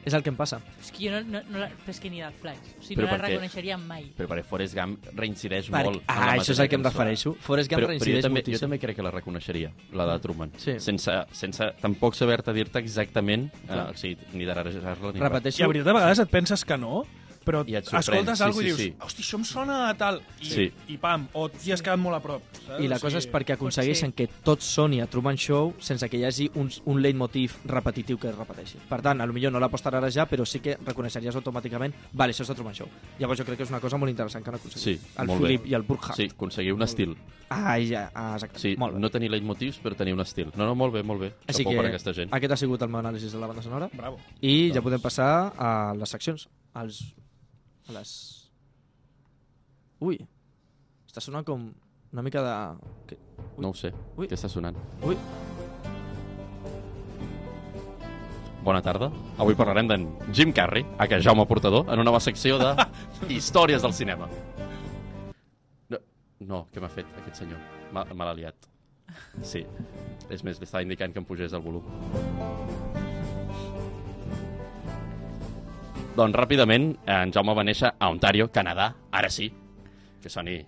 És el que em passa. És que jo no, no, no la, però és que ni del Flash. O sigui, Però no la reconeixeria mai. Però perquè Forrest Gump reincideix Per... molt Ah, això és al que em refereixo. Forrest Gump Però, però jo, reincideix també, jo moltíssim. també crec que la reconeixeria, la de Truman. Sí. Sense, sense tampoc saber-te dir-te exactament, eh, o sigui, ni d'ararejar-la ni res. I Repeteixo. a veritat, a vegades et penses que no, però I et sorprèn, escoltes sí, alguna sí, i dius, sí. hosti, això em sona a tal, i, Sí. i pam, o t'hi has quedat molt a prop. Saps? I la cosa és perquè aconsegueixen que tot soni a Truman Show sense que hi hagi un, un leitmotiv repetitiu que es repeteixi. Per tant, a lo millor no la pots tararejar, però sí que reconeixeries automàticament vale, això és de Truman Show. Llavors jo crec que és una cosa molt interessant que han aconseguit. Sí, el molt bé. Philip i el Burkhardt. Sí, aconseguir un estil. Ah, ja, ah, exacte. Sí, molt bé. no tenir leitmotius, però tenir un estil. No, no, molt bé, molt bé. Així Així que per aquesta gent. aquest ha sigut el meu anàlisi de la banda sonora Bravo. i ja Doncs. podem passar a les seccions. Als, a les... Ui, està sonant com una mica de... Que... No ho sé. Ui. Què està sonant? Ui, Bona tarda. Avui parlarem d'en Jim Carrey, a que Jaume Portador, en una nova secció de <laughs> històries del cinema. No, no què m'ha fet aquest senyor? L'ha liat. Sí. És més, li estava indicant que em pugés el volum. Doncs ràpidament, en Jaume va néixer a Ontario, Canadà, ara sí, que soni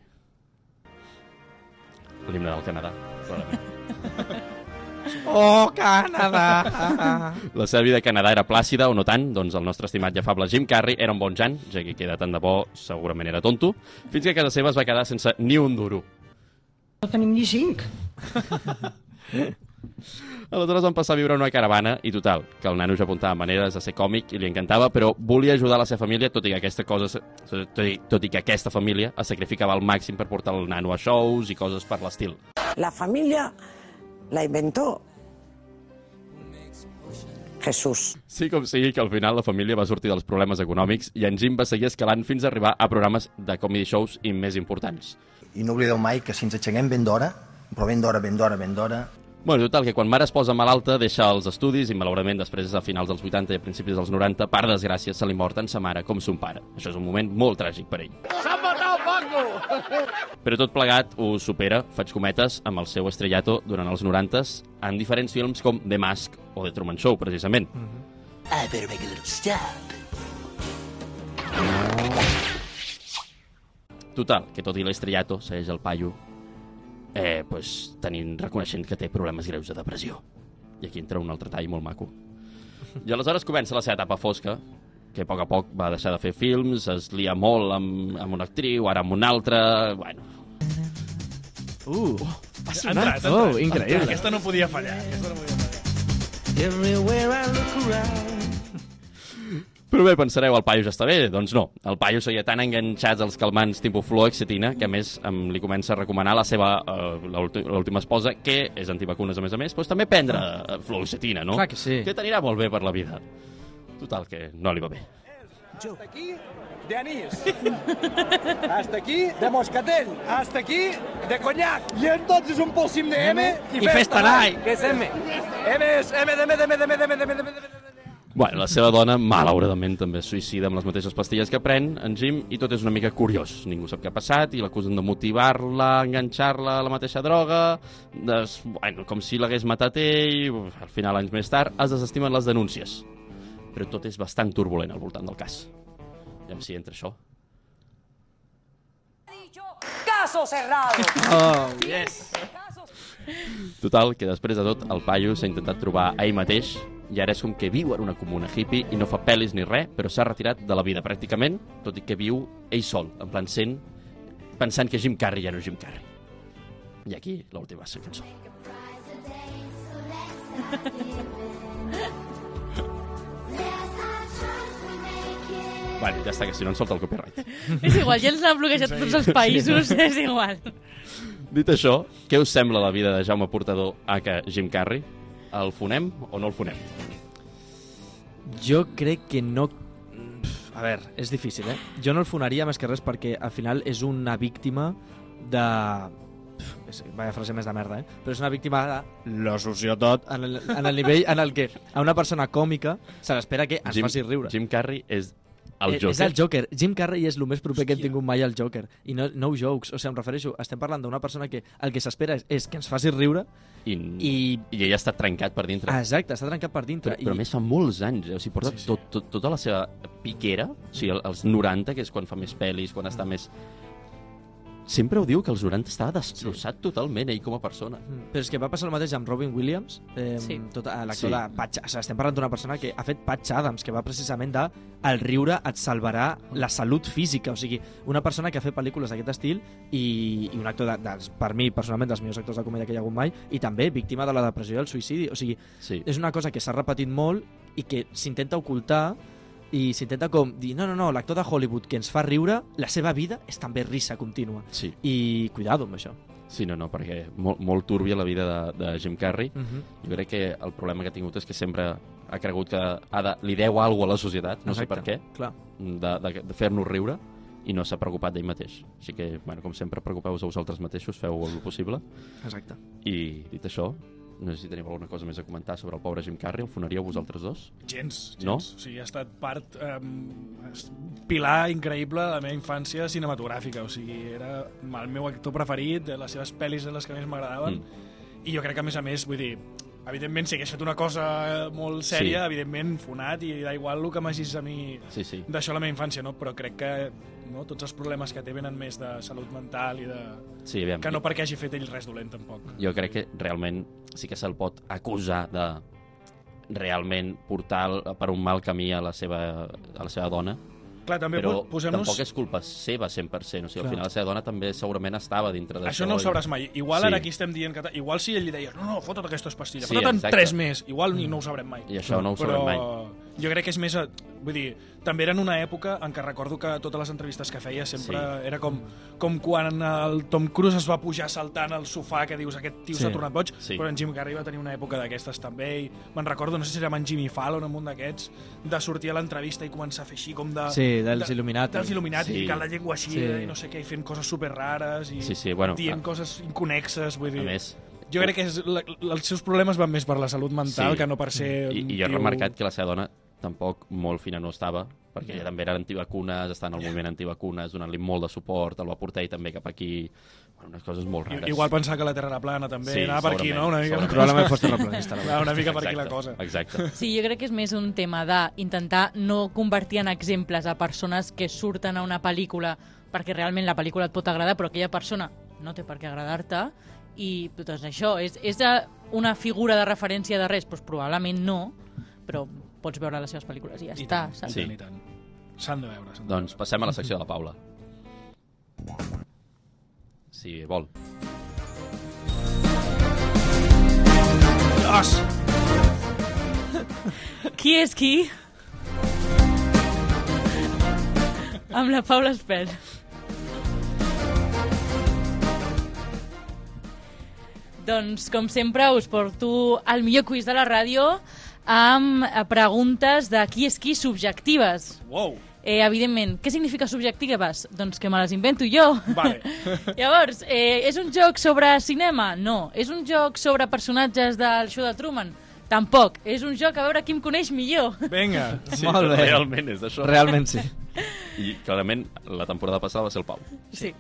l'himne del Canadà, clarament. <laughs> Oh, Canadà! La seva vida a Canadà era plàcida o no tant, doncs el nostre estimat i afable Jim Carrey era un bon Jan, ja que queda tant de bo, segurament era tonto, fins que a casa seva es va quedar sense ni un duro. No tenim ni cinc. <laughs> Aleshores van passar a viure en una caravana i total, que el nano ja apuntava maneres de ser còmic i li encantava, però volia ajudar la seva família, tot i que aquesta cosa, tot i, tot i que aquesta família es sacrificava al màxim per portar el nano a shows i coses per l'estil. La familia la inventó Jesús. Sí com sigui que al final la família va sortir dels problemes econòmics i en Jim va seguir escalant fins a arribar a programes de comedy shows i més importants. I no oblideu mai que si ens aixequem ben d'hora, però ben d'hora, ben d'hora, ben d'hora, Bueno, total, que quan mare es posa malalta deixa els estudis i malauradament després a finals dels 80 i a principis dels 90, per desgràcia, se li mor tant sa mare com son pare. Això és un moment molt tràgic per ell. Però tot plegat ho supera, faig cometes, amb el seu estrellato durant els 90s en diferents films com The Mask o The Truman Show, precisament. I better make a little stop. Total, que tot i l'estrellato, segueix el paio, eh, pues, tenint, reconeixent que té problemes greus de depressió. I aquí entra un altre tall molt maco. I aleshores comença la seva etapa fosca, que a poc a poc va deixar de fer films, es lia molt amb, amb una actriu, ara amb una altra... Bueno, Uh, Ha sonat. Oh, increïble. Aquesta no podia fallar. Aquesta no podia fallar. Everywhere I look around. Però bé, pensareu, el paio ja està bé? Doncs no. El paio seguia tan enganxats als calmants tipus fluoxetina que a més em, li comença a recomanar la seva eh, l'últi- l'última esposa, que és antivacunes a més a més, doncs també prendre eh, fluoxetina, no? Clar que sí. Que t'anirà molt bé per la vida. Total, que no li va bé. Hasta aquí de anís. Hasta aquí de moscatel. Hasta aquí de conyac. I entonces un polsim de M, I festa night. Que és M. M és M de M de M de M de M de M de M de M. Bueno, la seva dona, malauradament, també es suïcida amb les mateixes pastilles que pren en Jim i tot és una mica curiós. Ningú sap què ha passat i l'acusen de motivar-la, enganxar-la a la mateixa droga, des, bueno, com si l'hagués matat ell, uf, al final, anys més tard, es desestimen les denúncies. Però tot és bastant turbulent al voltant del cas. Aviam si entra això. Caso cerrado. Oh, yes. Total, que després de tot, el paio s'ha intentat trobar a ell mateix i ara és com que viu en una comuna hippie i no fa pel·lis ni res, però s'ha retirat de la vida pràcticament, tot i que viu ell sol, en plan sent, pensant que Jim Carrey ja no és Jim Carrey. I aquí l'última cançó. <laughs> Vale, ja està, que si no ens solta el copyright. És igual, ja ens l'han bloquejat tots els països, és igual. Dit això, què us sembla la vida de Jaume Portador a que Jim Carrey? El fonem o no el fonem? Jo crec que no... A veure, és difícil, eh? Jo no el fonaria més que res perquè al final és una víctima de... Pff, és, vaya frase més de merda, eh? Però és una víctima de lo sucio tot en el, en el nivell en el que a una persona còmica se l'espera que ens Jim, faci riure. Jim Carrey és el Eh, Joker. És el Joker. Jim Carrey és el més proper que hem tingut mai al Joker. I no, no jokes. O sigui, em refereixo, estem parlant d'una persona que el que s'espera és, és que ens faci riure I, i... I ell està trencat per dintre. Exacte, està trencat per dintre. Però, però a més fa molts anys, eh? o sigui, porta sí, sí. Tot, tot, tota la seva piquera, o sigui, el- els 90, que és quan fa més pel·lis, quan està més... Sempre ho diu que els 90 estava destrossat sí. totalment, ell com a persona. Mm, Però és que va passar el mateix amb Robin Williams, eh, Sí. tot, l'actor Sí. de Patch, o sigui, estem parlant d'una persona que ha fet Patch Adams, que va precisament de el riure et salvarà la salut física, o sigui, una persona que ha fet pel·lícules d'aquest estil i, i un actor, de, dels, per mi, personalment, dels millors actors de comèdia que hi ha hagut mai, i també víctima de la depressió i el suïcidi, o sigui, Sí. és una cosa que s'ha repetit molt i que s'intenta ocultar i s'intenta com dir, no, no, no, l'actor de Hollywood que ens fa riure, la seva vida és també risa contínua. Sí. I cuidado amb això. Sí, no, no, perquè molt, molt túrbia la vida de, de Jim Carrey. Uh -huh. Jo crec que el problema que ha tingut és que sempre ha cregut que ha de, li deu alguna a la societat, no sé Exacte, per què, clar. de, de, de fer-nos riure i no s'ha preocupat d'ell mateix. Així que, bueno, com sempre, preocupeu-vos a vosaltres mateixos, feu el possible. Exacte. I, dit això, no sé si teniu alguna cosa més a comentar sobre el pobre Jim Carrey. El fonaríeu vosaltres dos? Gens, gens. No? O sigui, ha estat part, um, pilar increïble de la meva infància cinematogràfica. O sigui, era el meu actor preferit, de les seves pel·lis eren les que més m'agradaven. Mm. I jo crec que, a més a més, vull dir, evidentment, si hagués fet una cosa molt sèria, Sí. evidentment, fonat, i da igual el que m'hagis a mi Sí, sí. d'això a la meva infància, no? Però crec que no, tots els problemes que té venen més de salut mental i de... Sí, aviam. Que no perquè hagi fet ell res dolent, tampoc. Jo crec que realment sí que se'l pot acusar de realment portar per un mal camí a la seva, a la seva dona, Clar, també però tampoc és culpa seva 100%. O sigui, Clar. al final la seva dona també segurament estava dintre d'això. Això no ho sabràs mai. Igual Sí. ara aquí estem dient que... Igual si ell li deia, no, no, fota't aquestes pastilles, Sí, fota't tres més, igual ni no ho sabrem mai. I això no ho Però sabrem mai. Jo crec que és més... A, vull dir, també era en una època en què recordo que totes les entrevistes que feia sempre Sí. era com, com quan el Tom Cruise es va pujar saltant al sofà que dius aquest tio Sí. s'ha tornat boig, Sí. però en Jim Carrey va tenir una època d'aquestes també i me'n recordo, no sé si era amb en Jimmy Fallon o amb un d'aquests, de sortir a l'entrevista i començar a fer així com de... Sí, dels de- Illuminati. Dels Illuminati, Sí. ficant la llengua així Sí. i no sé què, i fent coses super rares i Sí, sí, bueno, dient a- coses inconexes, vull dir... A més, Jo crec que és la, els seus problemes van més per la salut mental Sí. que no per ser I, i jo he remarcat que la seva dona tampoc molt fina no estava, perquè ella també era antivacunes, està en el moviment antivacunes, donant-li molt de suport, el va portar ell també cap aquí, bueno, unes coses molt rares. Igual pensar que la Terra era plana també, Sí, anava per aquí, no? Una mica. Probablement fos terraplanista, la una mica per aquí la cosa. Exacte. Sí, jo crec que és més un tema d'intentar no convertir en exemples a persones que surten a una pel·lícula perquè realment la pel·lícula et pot agradar, però aquella persona no té per què agradar-te, i doncs això, és, és una figura de referència de res? Doncs probablement no, però pots veure les seves pel·lícules i ja I està, tant, saps? Sí. I tant, i tant. S'han de veure. Han doncs veure. passem a la secció de la Paula. Si vol. Dos. Qui és qui? Amb la Paula Espel. Doncs, com sempre, us porto el millor quiz de la ràdio, amb eh, preguntes de qui és qui subjectives. Wow. Eh, evidentment, què significa subjectives? Doncs que me les invento jo. Vale. <laughs> Llavors, eh, és un joc sobre cinema? No. És un joc sobre personatges del show de Truman? Tampoc. És un joc a veure qui em coneix millor. Vinga. <laughs> Sí, Molt bé. realment és això. Realment sí. I clarament la temporada passada va ser el Pau. Sí.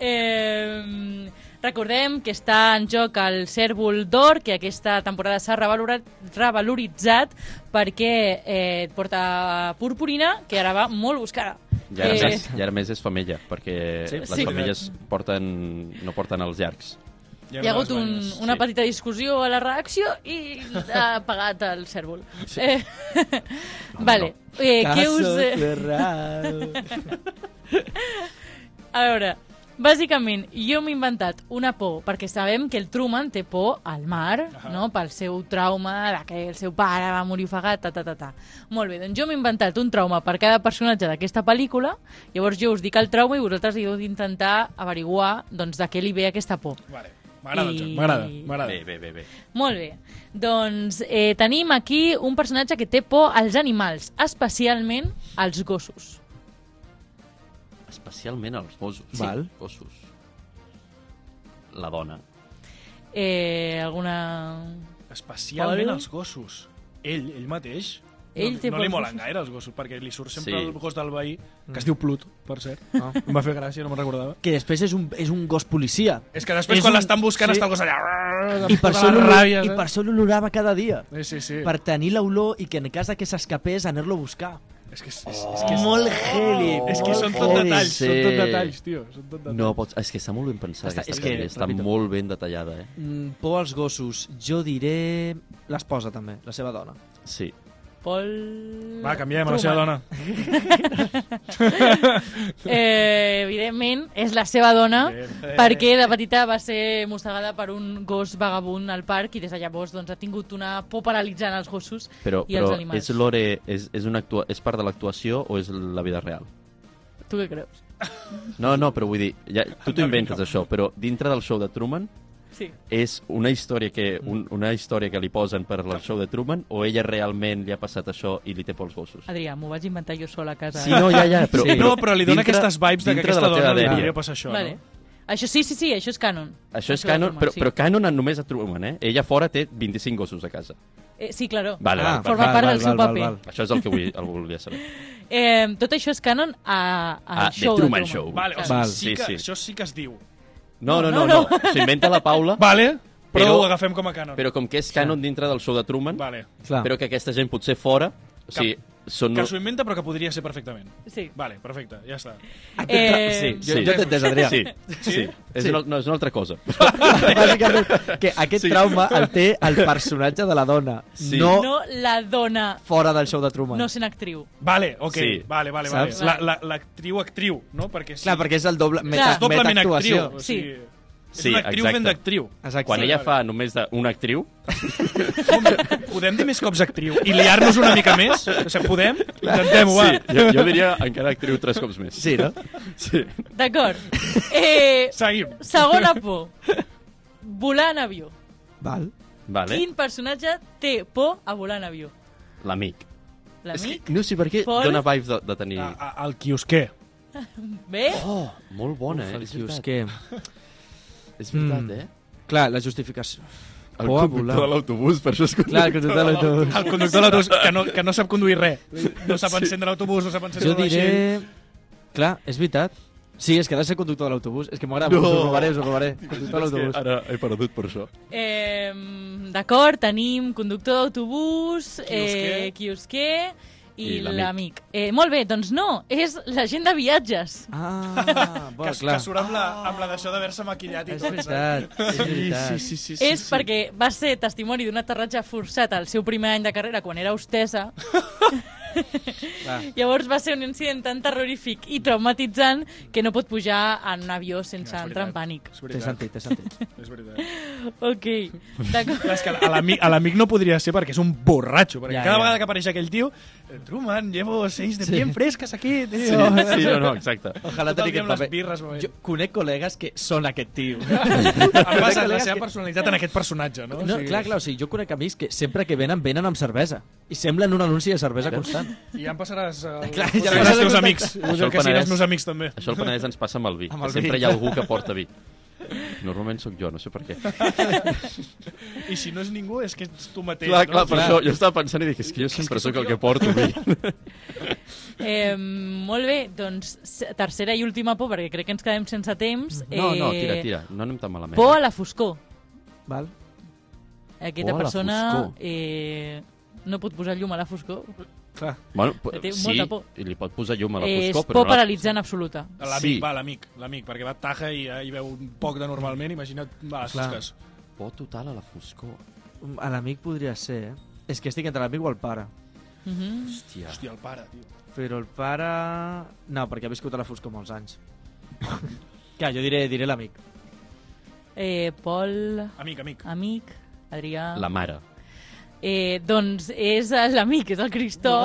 Eh, recordem que està en joc el Cèrvol d'Or, que aquesta temporada s'ha revaloritzat perquè eh, porta purpurina, que ara va molt buscada. Ja ara, Eh, més, ja ara més és femella, perquè Sí? les Sí. femelles porten, no porten els llargs. Hi ha hagut un, una petita discussió a la reacció i ha <laughs> pagat el cèrvol. Sí. Eh, vale. Eh, què us... cerrado. <laughs> A veure, bàsicament, jo m'he inventat una por, perquè sabem que el Truman té por al mar, no?, pel seu trauma de que el seu pare va morir ofegat, ta, ta, ta, ta. Molt bé, doncs jo m'he inventat un trauma per cada personatge d'aquesta pel·lícula, llavors jo us dic el trauma i vosaltres heu d'intentar averiguar doncs, de què li ve aquesta por. Vale. M'agrada I- m'agrada, m'agrada. Bé, bé, bé, bé. Molt bé. Doncs eh, tenim aquí un personatge que té por als animals, especialment als gossos. Especialment els gossos. Val. Gossos. La dona. Eh, alguna... Especialment Pol? els gossos. Ell, ell mateix. Ell no, té no li als molen gaire els gossos, perquè li surt sempre Sí. el gos del veí, que es diu Pluto, per cert. Ah. Em va fer gràcia, no me'n recordava. Que després és un, és un gos policia. És que després, És quan un- l'estan buscant, sí. està el gos allà... I per, amb això ràbia, I per això l'olorava cada dia. Sí, sí, sí. Per tenir l'olor i que en cas que s'escapés anar-lo a buscar. És que és, és, és, que és, molt heavy. és que són tot detalls, Sí. són tot detalls, tio. Són tot detalls. No, pots... És que està molt ben pensada Està- aquesta és que, sèrie. Està repito. molt ben detallada, eh? Mm, por als gossos. Jo diré l'esposa també, la seva dona. Sí. Pol... Va, canviem a la seva dona. <laughs> Eh, evidentment, és la seva dona, Bé. perquè de petita va ser mossegada per un gos vagabund al parc i des de llavors doncs, ha tingut una por paralitzant als gossos Però, i però als animals. és, l'ore, és, és, una actua... és part de l'actuació o és la vida real? Tu què creus? No, no, però vull dir, ja, tu t'ho inventes això, però dintre del show de Truman Sí. és una història que, un, una història que li posen per al show de Truman o ella realment li ha passat això i li té por als gossos? Adrià, m'ho vaig inventar jo sola a casa. Sí, no, ja, ja, però... <laughs> Sí. No, però li dona dintre- aquestes vibes de que aquesta la teva dona li podria passar això, vale. no? Això sí, sí, sí, això és canon. Això és de canon, Truman, però, sí. però canon només a Truman, eh? Ella fora té 25 gossos a casa. Eh, sí, claro. Vale, Ah, Forma vale. part del seu paper. Això és el que vull, el volia saber. Eh, tot això és canon a, al Ah, show Truman de Truman. Show. Vale, o sigui, Val. sí Sí, que, sí. això sí que es diu. No, no, no, No, no. S'ho <laughs> inventa la Paula, Vale, però, Però- ho agafem com a canon. però com que és canon dintre del show de Truman, Vale. Clar. però que aquesta gent potser fora... O sigui, són... Que s'ho inventa, però que podria ser perfectament. Sí. Vale, perfecte, ja està. Eh, sí, jo, sí. jo t'he entès, Adrià. Sí, sí. És, Sí. Una, no, és una altra cosa. <laughs> Bàsicament, que aquest Sí. trauma el té el personatge de la dona, Sí. no, No la dona fora del show de Truman. no sent actriu. Vale, ok, Sí. vale, vale, vale. Saps? La- la- L'actriu actriu, no? Perquè sí, Clar, perquè és el doble, Clar. meta, és doblement actriu. O sigui, Sí, és una actriu exacte. ben d'actriu. Quan ella fa només d'una actriu, Podem dir més cops actriu i liar-nos una mica més? O sigui, podem? Intentem-ho, va. sí, jo, jo diria encara actriu tres cops més. Sí, no? Sí. D'acord. Eh, Seguim. segona por. Volar en avió. Val. Vale. Quin personatge té por a volar en avió? L'amic. L'amic? No sé per què Pol? dona vibes de, de tenir... A, a, el quiosquer. Bé? Oh, molt bona, Uf, eh? el quiosquer. És veritat, Mm. eh? Clar, la justificació. El Por conductor volar. de l'autobús, per això és Clar, el conductor de l'autobús. El conductor de l'autobús que, no, que no sap conduir res. No sap encendre l'autobús, no sap encendre Jo vaixell. diré... Clar, és veritat. Sí, és que ha de ser conductor de l'autobús. És que m'agrada, No. us ho robaré, us ho robaré. <laughs> Conductor de l'autobús. ara he perdut per això. Eh, D'acord, tenim conductor d'autobús, Quiosquer. eh, quiosquer i, I l'amic. Eh, molt bé, doncs no, és l'agent de viatges. Ah, <laughs> bo, Que, clar. que surt amb la, amb la d'això d'haver-se maquillat i És tot. veritat, és veritat. sí, sí, és perquè va ser testimoni d'un aterratge forçat al seu primer any de carrera quan era hostessa <laughs> Llavors va ser un incident tan terrorífic i traumatitzant que no pot pujar en un avió sense és entrar en pànic. És Té veritat. sentit, té sentit. <laughs> És veritat. Ok, és que a l'amic- a l'amic no podria ser perquè és un borratxo, perquè Ja, cada ja. vegada que apareix aquell tio, Truman, llevo seis de Sí. bien fresques aquí, tio. Sí, sí, no, no, <laughs> exacte. Ojalà el tenir aquest paper. birres. Jo conec col·legues que són aquest tio. Em basa la seva que- personalitat en aquest personatge, no? No, O sigui, clar, clar, o sigui, jo conec amics que sempre que venen, venen amb cervesa. I semblen un anunci de cervesa constant. I ja em passaràs... Uh, <laughs> Clar, ja ja els teus el amics. Això al que Penedès- els meus amics, també. Això al Penedès ens passa amb el vi. Amb que el sempre vi. hi ha algú que porta vi. Normalment sóc jo, no sé per què. I si no és ningú, és que ets tu mateix. Clar, no? clar, per això jo estava pensant i dic, és que jo sempre sóc el que porto. <laughs> Eh, molt bé, doncs tercera i última por, perquè crec que ens quedem sense temps. No, no, Eh, tira, tira, no anem tan malament. Por a la foscor. Val? Aquesta Por persona eh, no pot posar llum a la foscor. Clar. Bueno, Té sí, molta por. i li pot posar llum a la és foscor, però por no la- paralitzant absoluta. L'amic, Sí. va, l'amic, l'amic, perquè va taja i ja hi veu un poc de normalment, imagina't, va, a les Clar. fosques. Por total a la foscor. A l'amic podria ser, eh? És que estic entre l'amic o el pare. Mhm. Hòstia. Hòstia, el pare, tio. Però el pare... No, perquè ha viscut a la foscor molts anys. <laughs> Clar, jo diré, diré l'amic. Eh, Pol, Amic, amic. amic, Adrià... La mare. Eh, doncs és l'amic, és el Cristó. <laughs>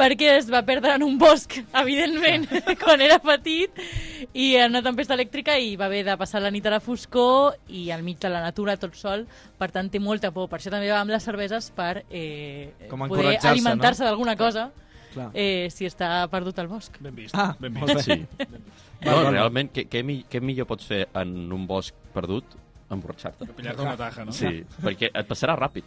perquè es va perdre en un bosc, evidentment, <laughs> quan era petit, i en una tempesta elèctrica i va haver de passar la nit a la foscor i al mig de la natura tot sol, per tant té molta por. Per això també va amb les cerveses per eh, Com poder alimentar-se no? d'alguna cosa Clar. eh, si està perdut al bosc. Ben vist, Ah, ben vist. Sí. Val, No, val, realment, què, què, mi- què millor pots fer en un bosc perdut? Emborratxar-te. Pillar-te una taja, no? Sí, perquè et passarà ràpid.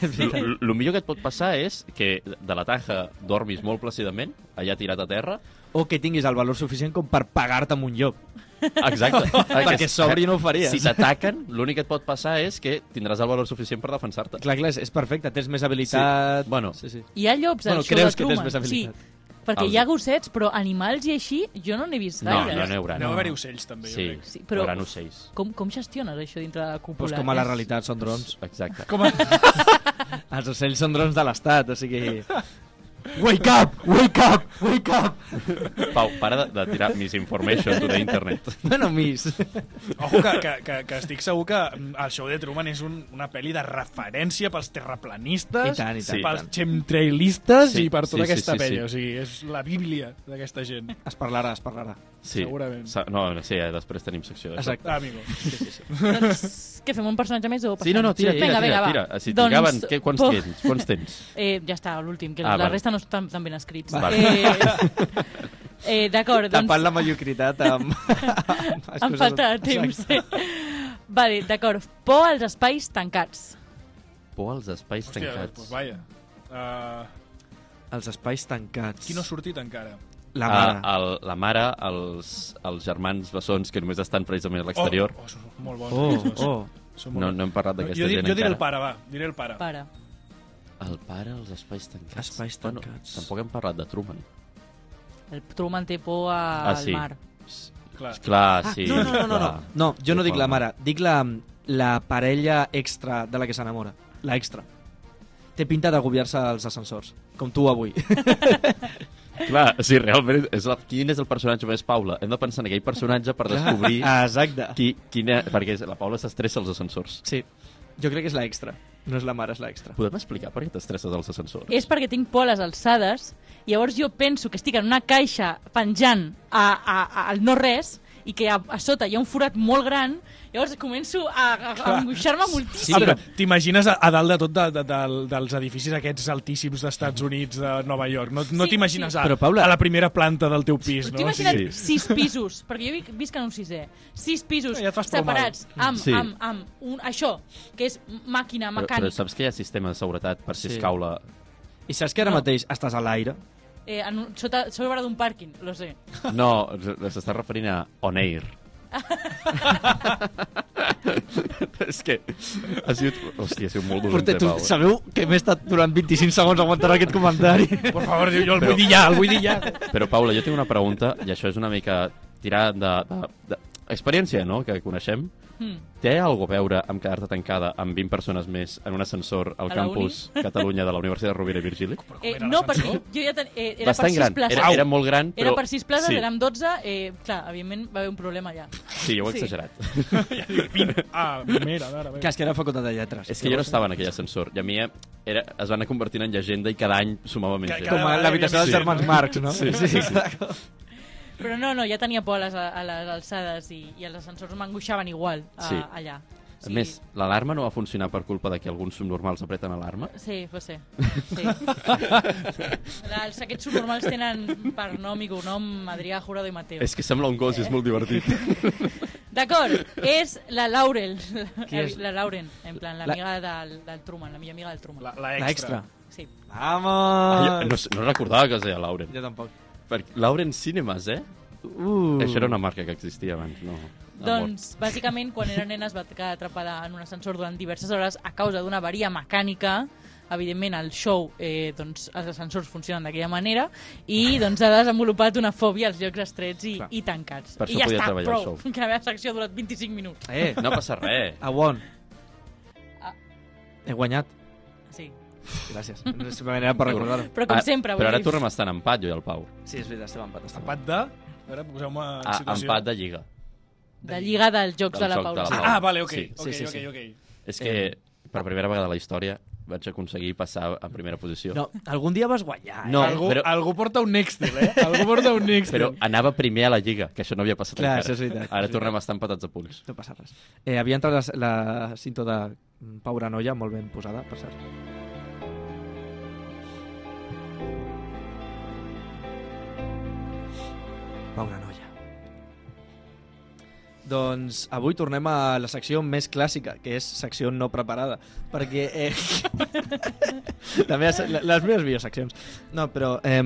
El millor que et pot passar és que de la taja dormis molt plàcidament, allà tirat a terra, O que tinguis el valor suficient com per pagar-te amb un llop. Exacte. <laughs> Perquè sobri no ho faries. Si t'ataquen, l'únic que et pot passar és que tindràs el valor suficient per defensar-te. Clar, clar, és, és perfecte, tens més habilitat... Sí. Bueno. sí, sí. Hi ha llops al Bueno, show creus de que tens Truman. més habilitat. Sí, perquè Els- hi ha gossets, però animals i així jo no n'he vist No, gaire. no n'hi haurà. Deu No. haver-hi ocells, també, jo Sí, crec. Sí, però... haurà ocells. Com, com gestiones això dintre de la cúpula? Pues com a la realitat són drons. Exacte. Com a... <laughs> Els ocells són drons de l'estat, o sigui... Wake up! Wake up! Wake up! Pau, para de, de tirar misinformation to the internet. Bueno, miss. Ojo, que, que, que, que estic segur que mm, el show de Truman és un, una pel·li de referència pels terraplanistes, I tant, i tant, Sí. pels chemtrailistes Sí, i per tota sí, sí, aquesta sí, pella. sí. O sigui, és la bíblia d'aquesta gent. Es parlarà, es parlarà. Sí. Segurament. Sa no, sí, eh, després tenim secció d'això. Exacte. Ah, amigo. Doncs, què fem, un personatge més o Sí, no, no, tira, passem? tira, Vinga, tira, vinga, tira. va. Si Doncs, trigaven, què, quants, tens? quants tens? Eh, ja està, l'últim, que Ah, la val. resta no estan tan ben escrits. Val. Eh, eh, D'acord, doncs... Tapant la mediocritat amb... <laughs> amb coses- falta temps. vale, d'acord. Por als espais tancats. Por als espais Hòstia, tancats. pues vaja. Uh, Els espais tancats. qui no ha sortit encara? La mare. Ah, el, la mare, els, els germans bessons que només estan precisament a l'exterior. Oh, oh, són molt bons. Oh, dos. oh. Són molt No, no hem parlat d'aquesta jo, di- gent jo diré encara. el pare, va. Diré el pare. Pare. El pare, els espais tancats. Espais tancats. Bueno, tampoc hem parlat de Truman. El Truman té por a- Ah, al sí. mar. Clar. Clar, sí. No, no, no, no, no. clar. No, jo no dic la mare, dic la, la parella extra de la que s'enamora. La extra. Té pinta d'agobiar-se als ascensors, com tu avui. <laughs> Clar, sí, realment, és la, quin és el personatge més Paula? Hem de pensar en aquell personatge per descobrir <laughs> Exacte. qui, quina... Perquè la Paula s'estressa als ascensors. Sí, jo crec que és la extra. No és la mare, és la extra. Podem explicar per què t'estresses als ascensors? És perquè tinc por a les alçades, i llavors jo penso que estic en una caixa penjant a, a, a, al no-res, i que a, a sota hi ha un forat molt gran, llavors començo a, a, a angoixar-me moltíssim. Sí, però... T'imagines a, a dalt de tot de, de, de, dels edificis aquests altíssims d'Estats Units, de Nova York. No, no Sí, t'imagines sí. a, Però, Paula- a la primera planta del teu pis, no? T'ho imagina't Sí. sis pisos, perquè jo vic, visc en un sisè, sis pisos Ja separats amb, Sí. amb, amb un, això, que és màquina, Però, però mecànic, saps que hi ha sistema de seguretat per si Sí. es cau la... I saps que ara No. mateix estàs a l'aire? Eh, en un, sota, sobre d'un pàrquing, lo sé. <laughs> No, s'està referint a On Air. <laughs> és que ha sigut... Hòstia, ha sigut molt dolent, Porte, tu, eh? sabeu que m'he estat durant 25 segons aguantant aquest comentari? <laughs> Per favor, jo el vull dir ja, el vull dir ja. Però, Paula, jo tinc una pregunta, i això és una mica tirar de, de, de experiència, no?, que coneixem. Mm. Té alguna a veure amb quedar-te tancada amb 20 persones més en un ascensor al A la campus Catalunya de la Universitat de Rovira i Virgili? Eh, no, perquè jo ja ten... eh, era Bastant per sis gran. places. Era- era molt gran, Era però- per sis places, sí. érem 12, eh, clar, evidentment va haver un problema allà. Sí, jo ho he Sí. exagerat. Ah, mira, ara, Que és que era facultat de lletres. És que jo no estava en aquell ascensor i a mi era, es van anar convertint en llegenda i cada any sumava més Que- gent. Com a l'habitació dels germans Marx, no? Sí, sí, sí. sí. Però no, no, ja tenia por a les, a les alçades i, i els ascensors m'angoixaven igual a, Sí. allà. A més, l'alarma no va funcionar per culpa de que alguns subnormals apreten alarma? Sí, pot ser. Sí. <laughs> els, aquests subnormals tenen per nom i cognom Adrià, Jurado i Mateo. És que sembla un gos i és molt divertit. <laughs> D'acord, és la Laurel. Qui és? La Lauren, en plan, La- l'amiga del, del Truman, la millor amiga del Truman. La, la La extra. Sí. Vamos! Ah, jo no, no recordava que es deia Lauren. Jo tampoc. Per Lauren Cinemas, eh? Uh. Això era una marca que existia abans, no? Doncs, bàsicament, quan era nena es va quedar atrapada en un ascensor durant diverses hores a causa d'una avaria mecànica. Evidentment, al show eh, doncs, els ascensors funcionen d'aquella manera i doncs, ha desenvolupat una fòbia als llocs estrets i, Clar. i tancats. Per I ja està, prou, que la meva secció ha durat 25 minuts. Eh, No passa res. a on? Ah. He guanyat. Gràcies. Simplement era per recordar-ho. Però com Ah, sempre, Però ara dir... tornem a estar en empat, jo i el Pau. Sí, és veritat, estem empat. Estem Empat de... A veure, poseu-me en Ah, situació. empat de lliga. De lliga dels Jocs Del de la joc de la Ah, ah, vale, ok. Sí. ok, Sí, sí, ok, sí. ok. És que per primera vegada a la història vaig aconseguir passar en primera posició. No, algun dia vas guanyar. Eh? No, algú, però- algú porta un Nextel, eh? Algú porta un Nextel. Però anava primer a la lliga, que això no havia passat Clar, encara. això és veritat, Ara és tornem a estar empatats a punts. No passa res. Eh, havia entrat la, la cinta de Paura Noia, molt ben posada, per cert. Paura Noia. Doncs avui tornem a la secció més clàssica, que és secció no preparada, perquè... Eh, <laughs> la meva, les meves millors seccions. No, però eh,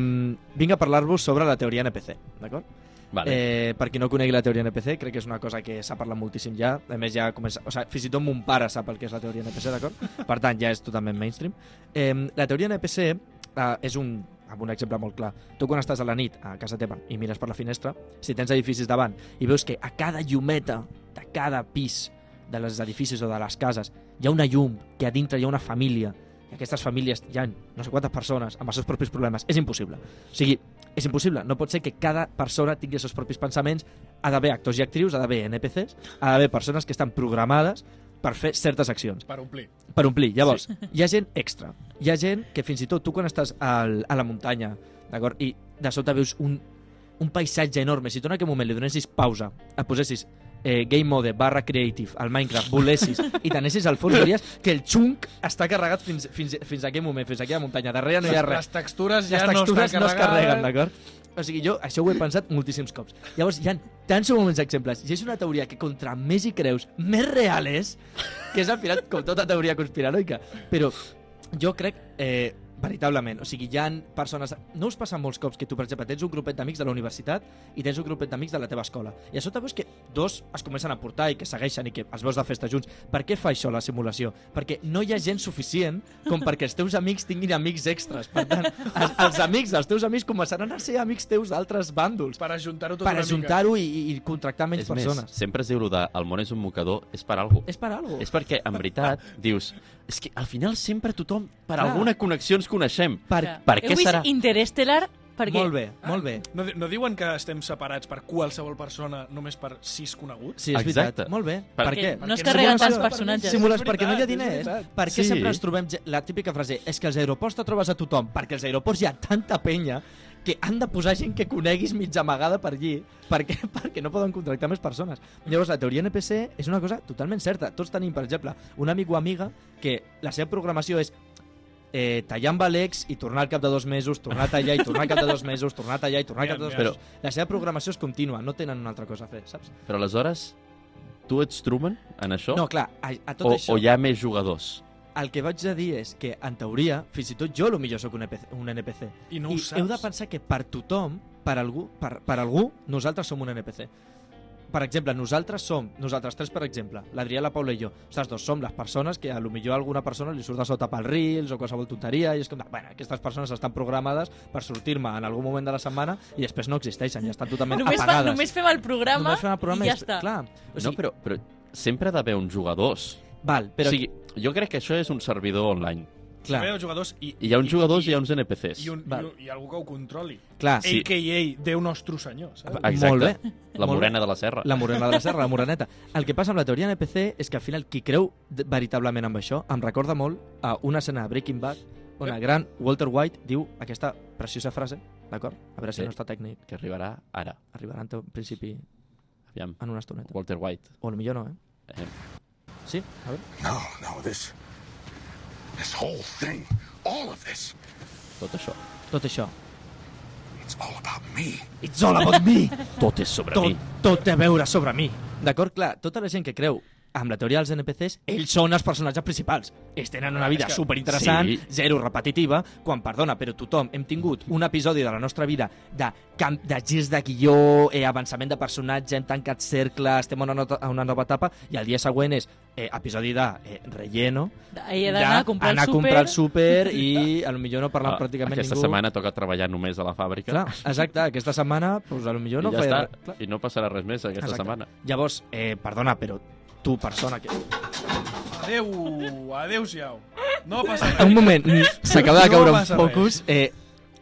vinc a parlar-vos sobre la teoria NPC, d'acord? Vale. Eh, per qui no conegui la teoria NPC, crec que és una cosa que s'ha parlat moltíssim ja. A més, ja comença... O sigui, fins i tot mon pare sap el que és la teoria NPC, d'acord? Per tant, ja és totalment mainstream. Eh, la teoria NPC eh, és un amb un exemple molt clar. Tu quan estàs a la nit a casa teva i mires per la finestra, si tens edificis davant i veus que a cada llumeta de cada pis de les edificis o de les cases hi ha una llum, que a dintre hi ha una família, i aquestes famílies hi ha no sé quantes persones amb els seus propis problemes, és impossible. O sigui, és impossible. No pot ser que cada persona tingui els seus propis pensaments. Ha d'haver actors i actrius, ha d'haver NPCs, ha d'haver persones que estan programades per fer certes accions Per omplir. per omplir. Llavors, sí. hi ha gent extra. Hi ha gent que fins i tot tu quan estàs al, a la muntanya, d'acord, i de sobte veus un, un paisatge enorme, si tu en aquell moment li donessis pausa, et posessis eh, game mode barra creative al Minecraft, volessis <laughs> i t'anessis al fons, veuries que el xunk està carregat fins, fins, fins a aquell moment, fins a aquella muntanya. Darrere no hi ha res. Les textures ja Les textures no no, es carreguen, d'acord? O sigui, jo això ho he pensat moltíssims cops. Llavors, hi ha tants moments exemples. I és una teoria que contra més hi creus, més real és, que és al final com tota teoria conspiranoica. Però jo crec, eh, veritablement, o sigui, hi ha persones... No us passa molts cops que tu, per exemple, tens un grupet d'amics de la universitat i tens un grupet d'amics de la teva escola. I a sota veus que dos es comencen a portar i que segueixen i que els veus de festa junts. Per què fa això la simulació? Perquè no hi ha gent suficient com perquè els teus amics tinguin amics extras. Per tant, els, els amics dels teus amics començaran a ser amics teus d'altres bàndols. Per ajuntar-ho tot Per una ajuntar-ho i, i, i contractar menys és persones. més, sempre es diu de el món és un mocador, és per algo. És per algo. És perquè, en veritat, dius... És que al final sempre tothom, per Clar. alguna connexió ens coneixem. Per, Per Heu què vist serà? Interestelar? Per què? Molt bé, molt bé. No, di- no diuen que estem separats per qualsevol persona només per sis coneguts? Sí, és Exacte. veritat. Molt bé. Per Per, què? No es Perquè carreguen tants personatges. Simules perquè no hi ha diners. Per què Sí. sempre ens trobem... ge- La típica frase és que als aeroports te trobes a tothom. Perquè als aeroports hi ha tanta penya que han de posar gent que coneguis mig amagada per allí perquè, <laughs> perquè no poden contractar més persones. Llavors, la teoria NPC és una cosa totalment certa. Tots tenim, per exemple, un amic o amiga que la seva programació és eh, tallar amb Alex i tornar al cap de dos mesos, tornar a tallar i tornar al cap de dos mesos, tornar a tallar i tornar al cap de dos mesos. La seva programació és contínua, no tenen una altra cosa a fer, saps? Però aleshores, tu ets Truman en això? No, clar, a, a tot o, això... o hi ha més jugadors? el que vaig a dir és que, en teoria, fins i tot jo millor sóc un, NPC, un NPC. I no ho I saps. heu de pensar que per tothom, per algú, per, per algú, nosaltres som un NPC. Per exemple, nosaltres som, nosaltres tres, per exemple, l'Adrià, la Paula i jo, nosaltres dos som les persones que a lo millor a alguna persona li surt de sota pel Reels o qualsevol tonteria i és com, de, bueno, aquestes persones estan programades per sortir-me en algun moment de la setmana i després no existeixen, ja estan totalment Només, fa, apagades. només fem el programa, Només fem el programa i ja és- està. Clar, o no, sigui, però, però sempre ha d'haver uns jugadors. Val, però... O sigui, jo crec que això és un servidor online. Clar. Hi ha jugadors i, Hi ha uns jugadors i hi ha uns NPCs. i, un, i, Val. un, i algú que ho controli. Clar, sí. A.K.A. Déu nostre senyor, saps? Exacte. Molt bé. La morena de la serra. La morena de la serra, la moreneta. El que passa amb la teoria NPC és que al final qui creu veritablement amb això em recorda molt a una escena de Breaking Bad on el gran Walter White diu aquesta preciosa frase, d'acord? A veure si Sí. no està tècnic. Que arribarà ara. Arribarà en principi Aviam. en una estoneta. Walter White. O millor no, eh? Eh, Sí? A veure. No, no, this. This whole thing, all of this, tot això. Tot això. it's all about me. It's all about me! <laughs> Tot és sobre tot, mi. tot té a veure sobre mi. D'acord? Clar, tota la gent que creu amb la teoria dels NPCs, ells són els personatges principals. Ells tenen una vida que- superinteressant, Sí. zero repetitiva, quan, perdona, però tothom hem tingut un episodi de la nostra vida de, camp, de girs de guió, eh, avançament de personatge, hem tancat cercles, estem a una, nota, a una nova etapa, i el dia següent és eh, episodi de eh, relleno, d'anar a comprar anar el a comprar el súper. i a lo millor no parlar Ah, pràcticament Aquesta ningú. setmana toca treballar només a la fàbrica. Clar, exacte, aquesta setmana pues, a lo millor no I ja feia està. res. Clar. I no passarà res més aquesta Exacte. setmana. Llavors, eh, perdona, però tu, persona que... Adéu, adéu-siau. No passa res. Un moment, s'acaba de No caure un passa focus. Eh,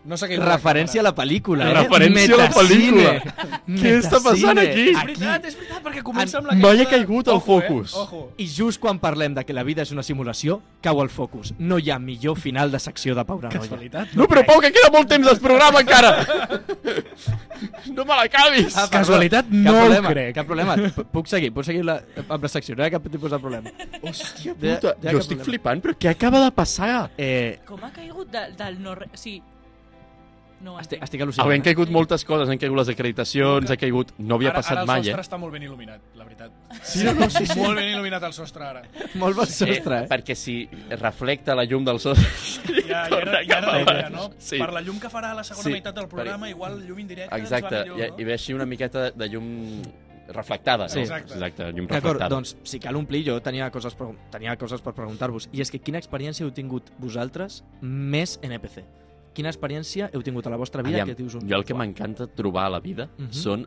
No sé què referència a la pel·lícula, eh? Referència a la pel·lícula. Metacine. Què està passant Metacine. aquí? És veritat, és veritat, perquè comença amb la Mai ha caiguda- caigut el Ojo, focus. Eh? Ojo. I just quan parlem de que la vida és una simulació, cau el focus. No hi ha millor final de secció de Pau Granolla. Casualitat. No, però Pau, que queda molt temps del programa encara! <laughs> no me l'acabis! Ah. Casualitat, Cap no ho problema, crec. Cap problema. Puc seguir, puc seguir la, amb la secció, no hi ha cap tipus de problema. Hòstia puta, ja jo cap estic problema. flipant, però què acaba de passar? Eh, Com ha caigut de, del no... re- Sí. No ho estic, entenc. estic al·lucinant. Han eh? caigut moltes coses, han caigut les acreditacions, ha caigut... No havia ara, passat ara mai, el sostre eh? està molt ben il·luminat, la veritat. Sí, no, no, sí, sí. Molt ben il·luminat el sostre ara. Molt bon sostre, eh? Perquè si reflecta la llum del sol... <laughs> Ja, ja, era, ja era l'idea, no? Sí. Per la llum que farà a la segona Sí, meitat del programa, igual llum indirecta Exacte, ens va millor, i ve així una miqueta de llum reflectada, Sí. no? Exacte. Exacte, llum D'acord, reflectada. doncs si cal omplir, jo tenia coses per, tenia coses per preguntar-vos. I és que quina experiència heu tingut vosaltres més NPC? Quina experiència heu tingut a la vostra vida Aviam, que dius un... jo el que m'encanta trobar a la vida Mhm. són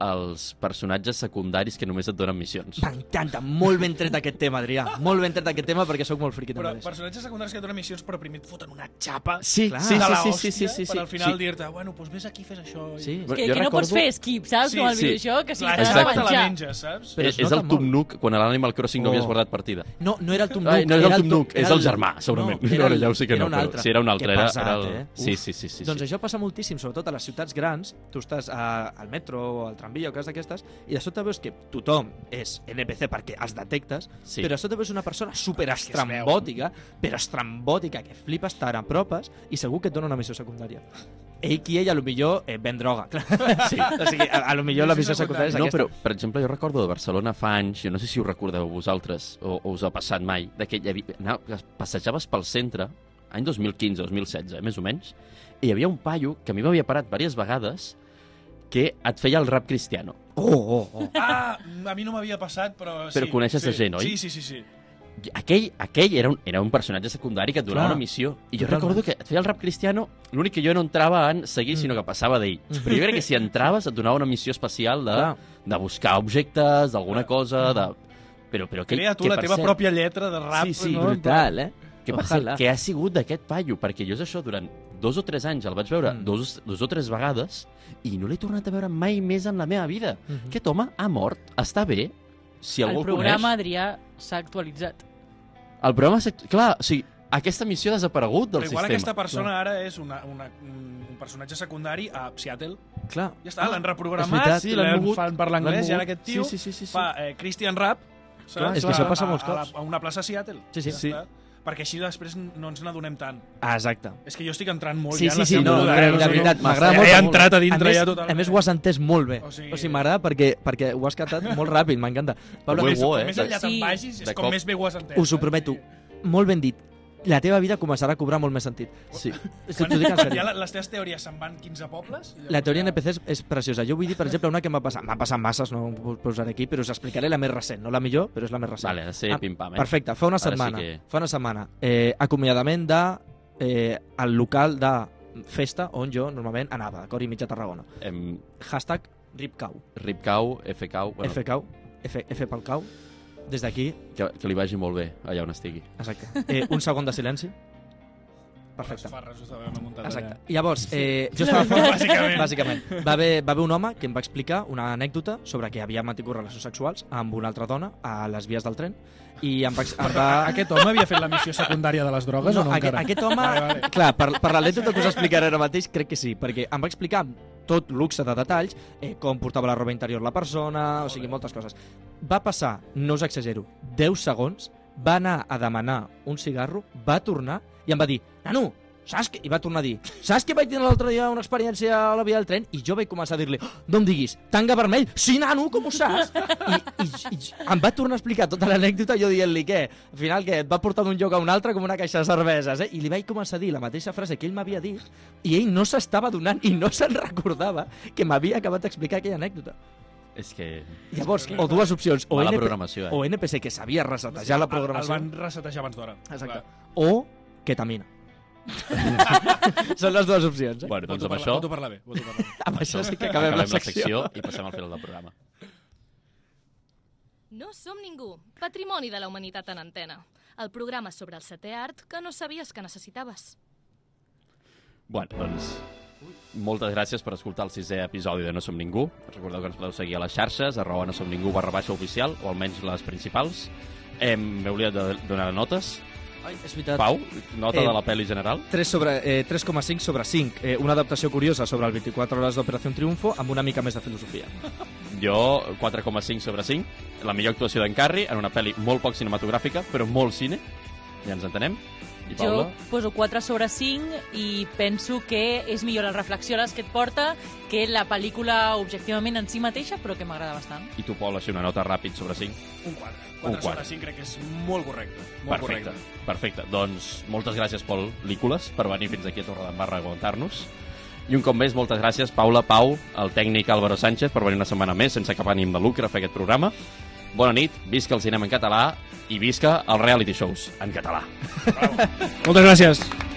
els personatges secundaris que només et donen missions. M'encanta, molt ben tret aquest tema, Adrià. Molt ben tret aquest tema perquè sóc molt friqui Però personatges secundaris que et donen missions, però primer et foten una xapa Sí, Clar. sí, de sí, la sí, sí, sí, sí, per sí. al final sí. dir-te, bueno, doncs vés aquí, fes això. i- Sí, Que, que no pots recordo- fer skip, saps? Sí, Com el sí. videojoc, que si Clar, t'has és de te la menjar. menges, saps? Però És, es és el molt. Nook quan a l'Animal Crossing no Oh. havies guardat partida. No, no era el Tom Ai, Nook. no era el el Tom Tom- Nook, és el germà, segurament. No, No, era <laughs> no, ja ho sé que era no, un però altre. si era un altre, Que era- pesat, era el- eh? Sí, sí, sí, sí, Doncs sí. això passa moltíssim, sobretot a les ciutats grans. Tu estàs a, al metro o al tramvia o coses d'aquestes i de sota veus que tothom és NPC perquè els detectes, Sí. però a sota veus una persona super estrambòtica, però estrambòtica, que flipes, t'apropes i segur que et dona una missió secundària. Ell qui ell, a lo millor, eh, ven droga. <laughs> Sí. o sigui, a, a lo millor la missió secundària és No, aquesta. però, per exemple, jo recordo de Barcelona fa anys, jo no sé si ho recordeu vosaltres o, o us ha passat mai, que havia, anava, passejaves pel centre, any 2015-2016, més o menys, i hi havia un paio que a mi m'havia parat diverses vegades que et feia el rap cristiano. Oh, oh, oh. Ah, a mi no m'havia passat, però sí. Però coneixes sí. a gent, oi? Sí, sí, sí, sí. Aquell, aquell era, un, era un personatge secundari que et donava Clar. una missió. I jo Totalment. recordo que et feia el rap cristiano, l'únic que jo no entrava en seguir, Mm. sinó que passava d'ell. Però jo crec que si entraves et donava una missió especial de, Clar. de buscar objectes, d'alguna cosa, de... Però, però que, Crea tu que la teva cert, pròpia lletra de rap. Sí, sí, no? Brutal, eh? Que, per cert, Ojalà. que ha sigut d'aquest paio, perquè jo és això, durant dos o tres anys el vaig veure Mm. dos, dos o tres vegades i no l'he tornat a veure mai més en la meva vida. Mm. -hmm. Aquest home ha mort, està bé, si algú El el, programa, coneix. Adrià, s'ha actualitzat. El programa, s'ha- clar, o sigui, aquesta missió ha desaparegut del Però igual sistema. aquesta persona ara és una, una, un personatge secundari a Seattle. Clar. Ja està, l'han és reprogramat, sí, l'han l'han mogut, fan per l'han l'anglès i ara aquest tio Sí, sí, sí, sí, sí. fa eh, Christian Rap? Clar, és que això passa molts a, a, cops. la- a una plaça a Seattle. Sí, sí. Ja Sí. està. Perquè així després no ens n'adonem tant. Ah, exacte. És que jo estic entrant molt Sí, ja en sí, la sí, no, moda, de, eh? sigui, veritat, m'agrada he molt. entrat a dintre a més, ja totalment. A més, ho has entès molt bé. O O sigui- sigui, m'agrada perquè, perquè ho has catat <laughs> molt ràpid, m'encanta. Pablo, Molt més, bo, eh? més enllà te'n vagis, és com més bé ho has entès. us ho eh? prometo, molt ben dit. La teva vida començarà a cobrar molt més sentit. Sí. <laughs> T'ho dic en Quan sèrio. ja la- les teves teories se'n van 15 pobles... i La teoria ja- NPC és, és preciosa. Jo vull dir, per exemple, una que m'ha passat. M'ha passat masses, no ho posaré aquí, però us explicaré la més recent. No la millor, però és la més recent. Vale, ser Ah, pim-pam, eh? Perfecte, fa una Ara sí setmana. que- Fa una setmana. Eh, acomiadament de eh, el local de festa on jo normalment anava, d'acord? I mitja Tarragona. Em, Hashtag RipCau. Ripcau, FCau... Bueno, FCau. F, F pel cau. Des d'aquí... Que, que li vagi molt bé allà on estigui. Exacte. Eh, un segon de silenci. Perfecte. Farres, muntat Exacte. allà. Llavors, eh, jo estava fora... Bàsicament. Bàsicament. Va haver, va haver un home que em va explicar una anècdota sobre que havia mantingut relacions sexuals amb una altra dona a les vies del tren i em va... Em va... Aquest home havia fet la missió secundària de les drogues o no aquest, encara? aquest home, Vale, vale. clar, per, per l'anècdota que us explicaré ara mateix, crec que sí, perquè em va explicar tot luxe de detalls eh, com portava la roba interior la persona, o sigui, moltes coses. Va passar, no us exagero, 10 segons, va anar a demanar un cigarro, va tornar i em va dir, nano, saps que... I va tornar a dir, saps que vaig tenir l'altre dia una experiència a la via del tren? I jo vaig començar a dir-li, oh, no em diguis, tanga vermell? Sí, nano, com ho saps? I, i, i em va tornar a explicar tota l'anècdota jo dient-li què? Al final que et va portar d'un lloc a un altre com una caixa de cerveses, eh? I li vaig començar a dir la mateixa frase que ell m'havia dit i ell no s'estava donant i no se'n recordava que m'havia acabat d'explicar aquella anècdota. És que... Llavors, o dues opcions, o, Mala NP, programació, eh? o NPC que sabia resetejar la El, el programació, van resetejar abans d'hora. Exacte. o ketamina. <laughs> Són les dues opcions, eh? Bueno, doncs amb això... voto per la B, voto per la B. <laughs> Amb això sí que acabem, acabem la secció. i passem al final del programa. No som ningú, patrimoni de la humanitat en antena. El programa sobre el setè art que no sabies que necessitaves. Bueno, doncs, moltes gràcies per escoltar el sisè episodi de No Som Ningú. Recordeu que ens podeu seguir a les xarxes, arroba no som ningú barra baixa oficial, o almenys les principals. Hem M'he oblidat de donar notes. Ai, és veritat. Pau, nota Eh, de la pel·li general. 3 sobre, eh, 3,5 sobre 5. Eh, una adaptació curiosa sobre el 24 hores d'Operació Triunfo amb una mica més de filosofia. <laughs> Jo, 4,5 sobre 5. La millor actuació d'en Carri en una pel·li molt poc cinematogràfica, però molt cine. Ja ens entenem. I Jo Paula? poso 4 sobre 5 i penso que és millor la reflexió a les que et porta que la pel·lícula objectivament en si mateixa, però que m'agrada bastant. I tu, Pol, així una nota ràpid sobre 5. Un 4. Un 4 sobre quatre. 5 crec que és molt correcte. Molt Perfecte, correcte. perfecte. Doncs moltes gràcies, Pol Lícoles, per venir fins aquí a Torredembarra a aguantar-nos. I un cop més, moltes gràcies, Paula, Pau, el tècnic Álvaro Sánchez, per venir una setmana més sense cap ànim de lucre a fer aquest programa. Bona nit, visca el cinema en català i visca els reality shows en català. Moltes gràcies.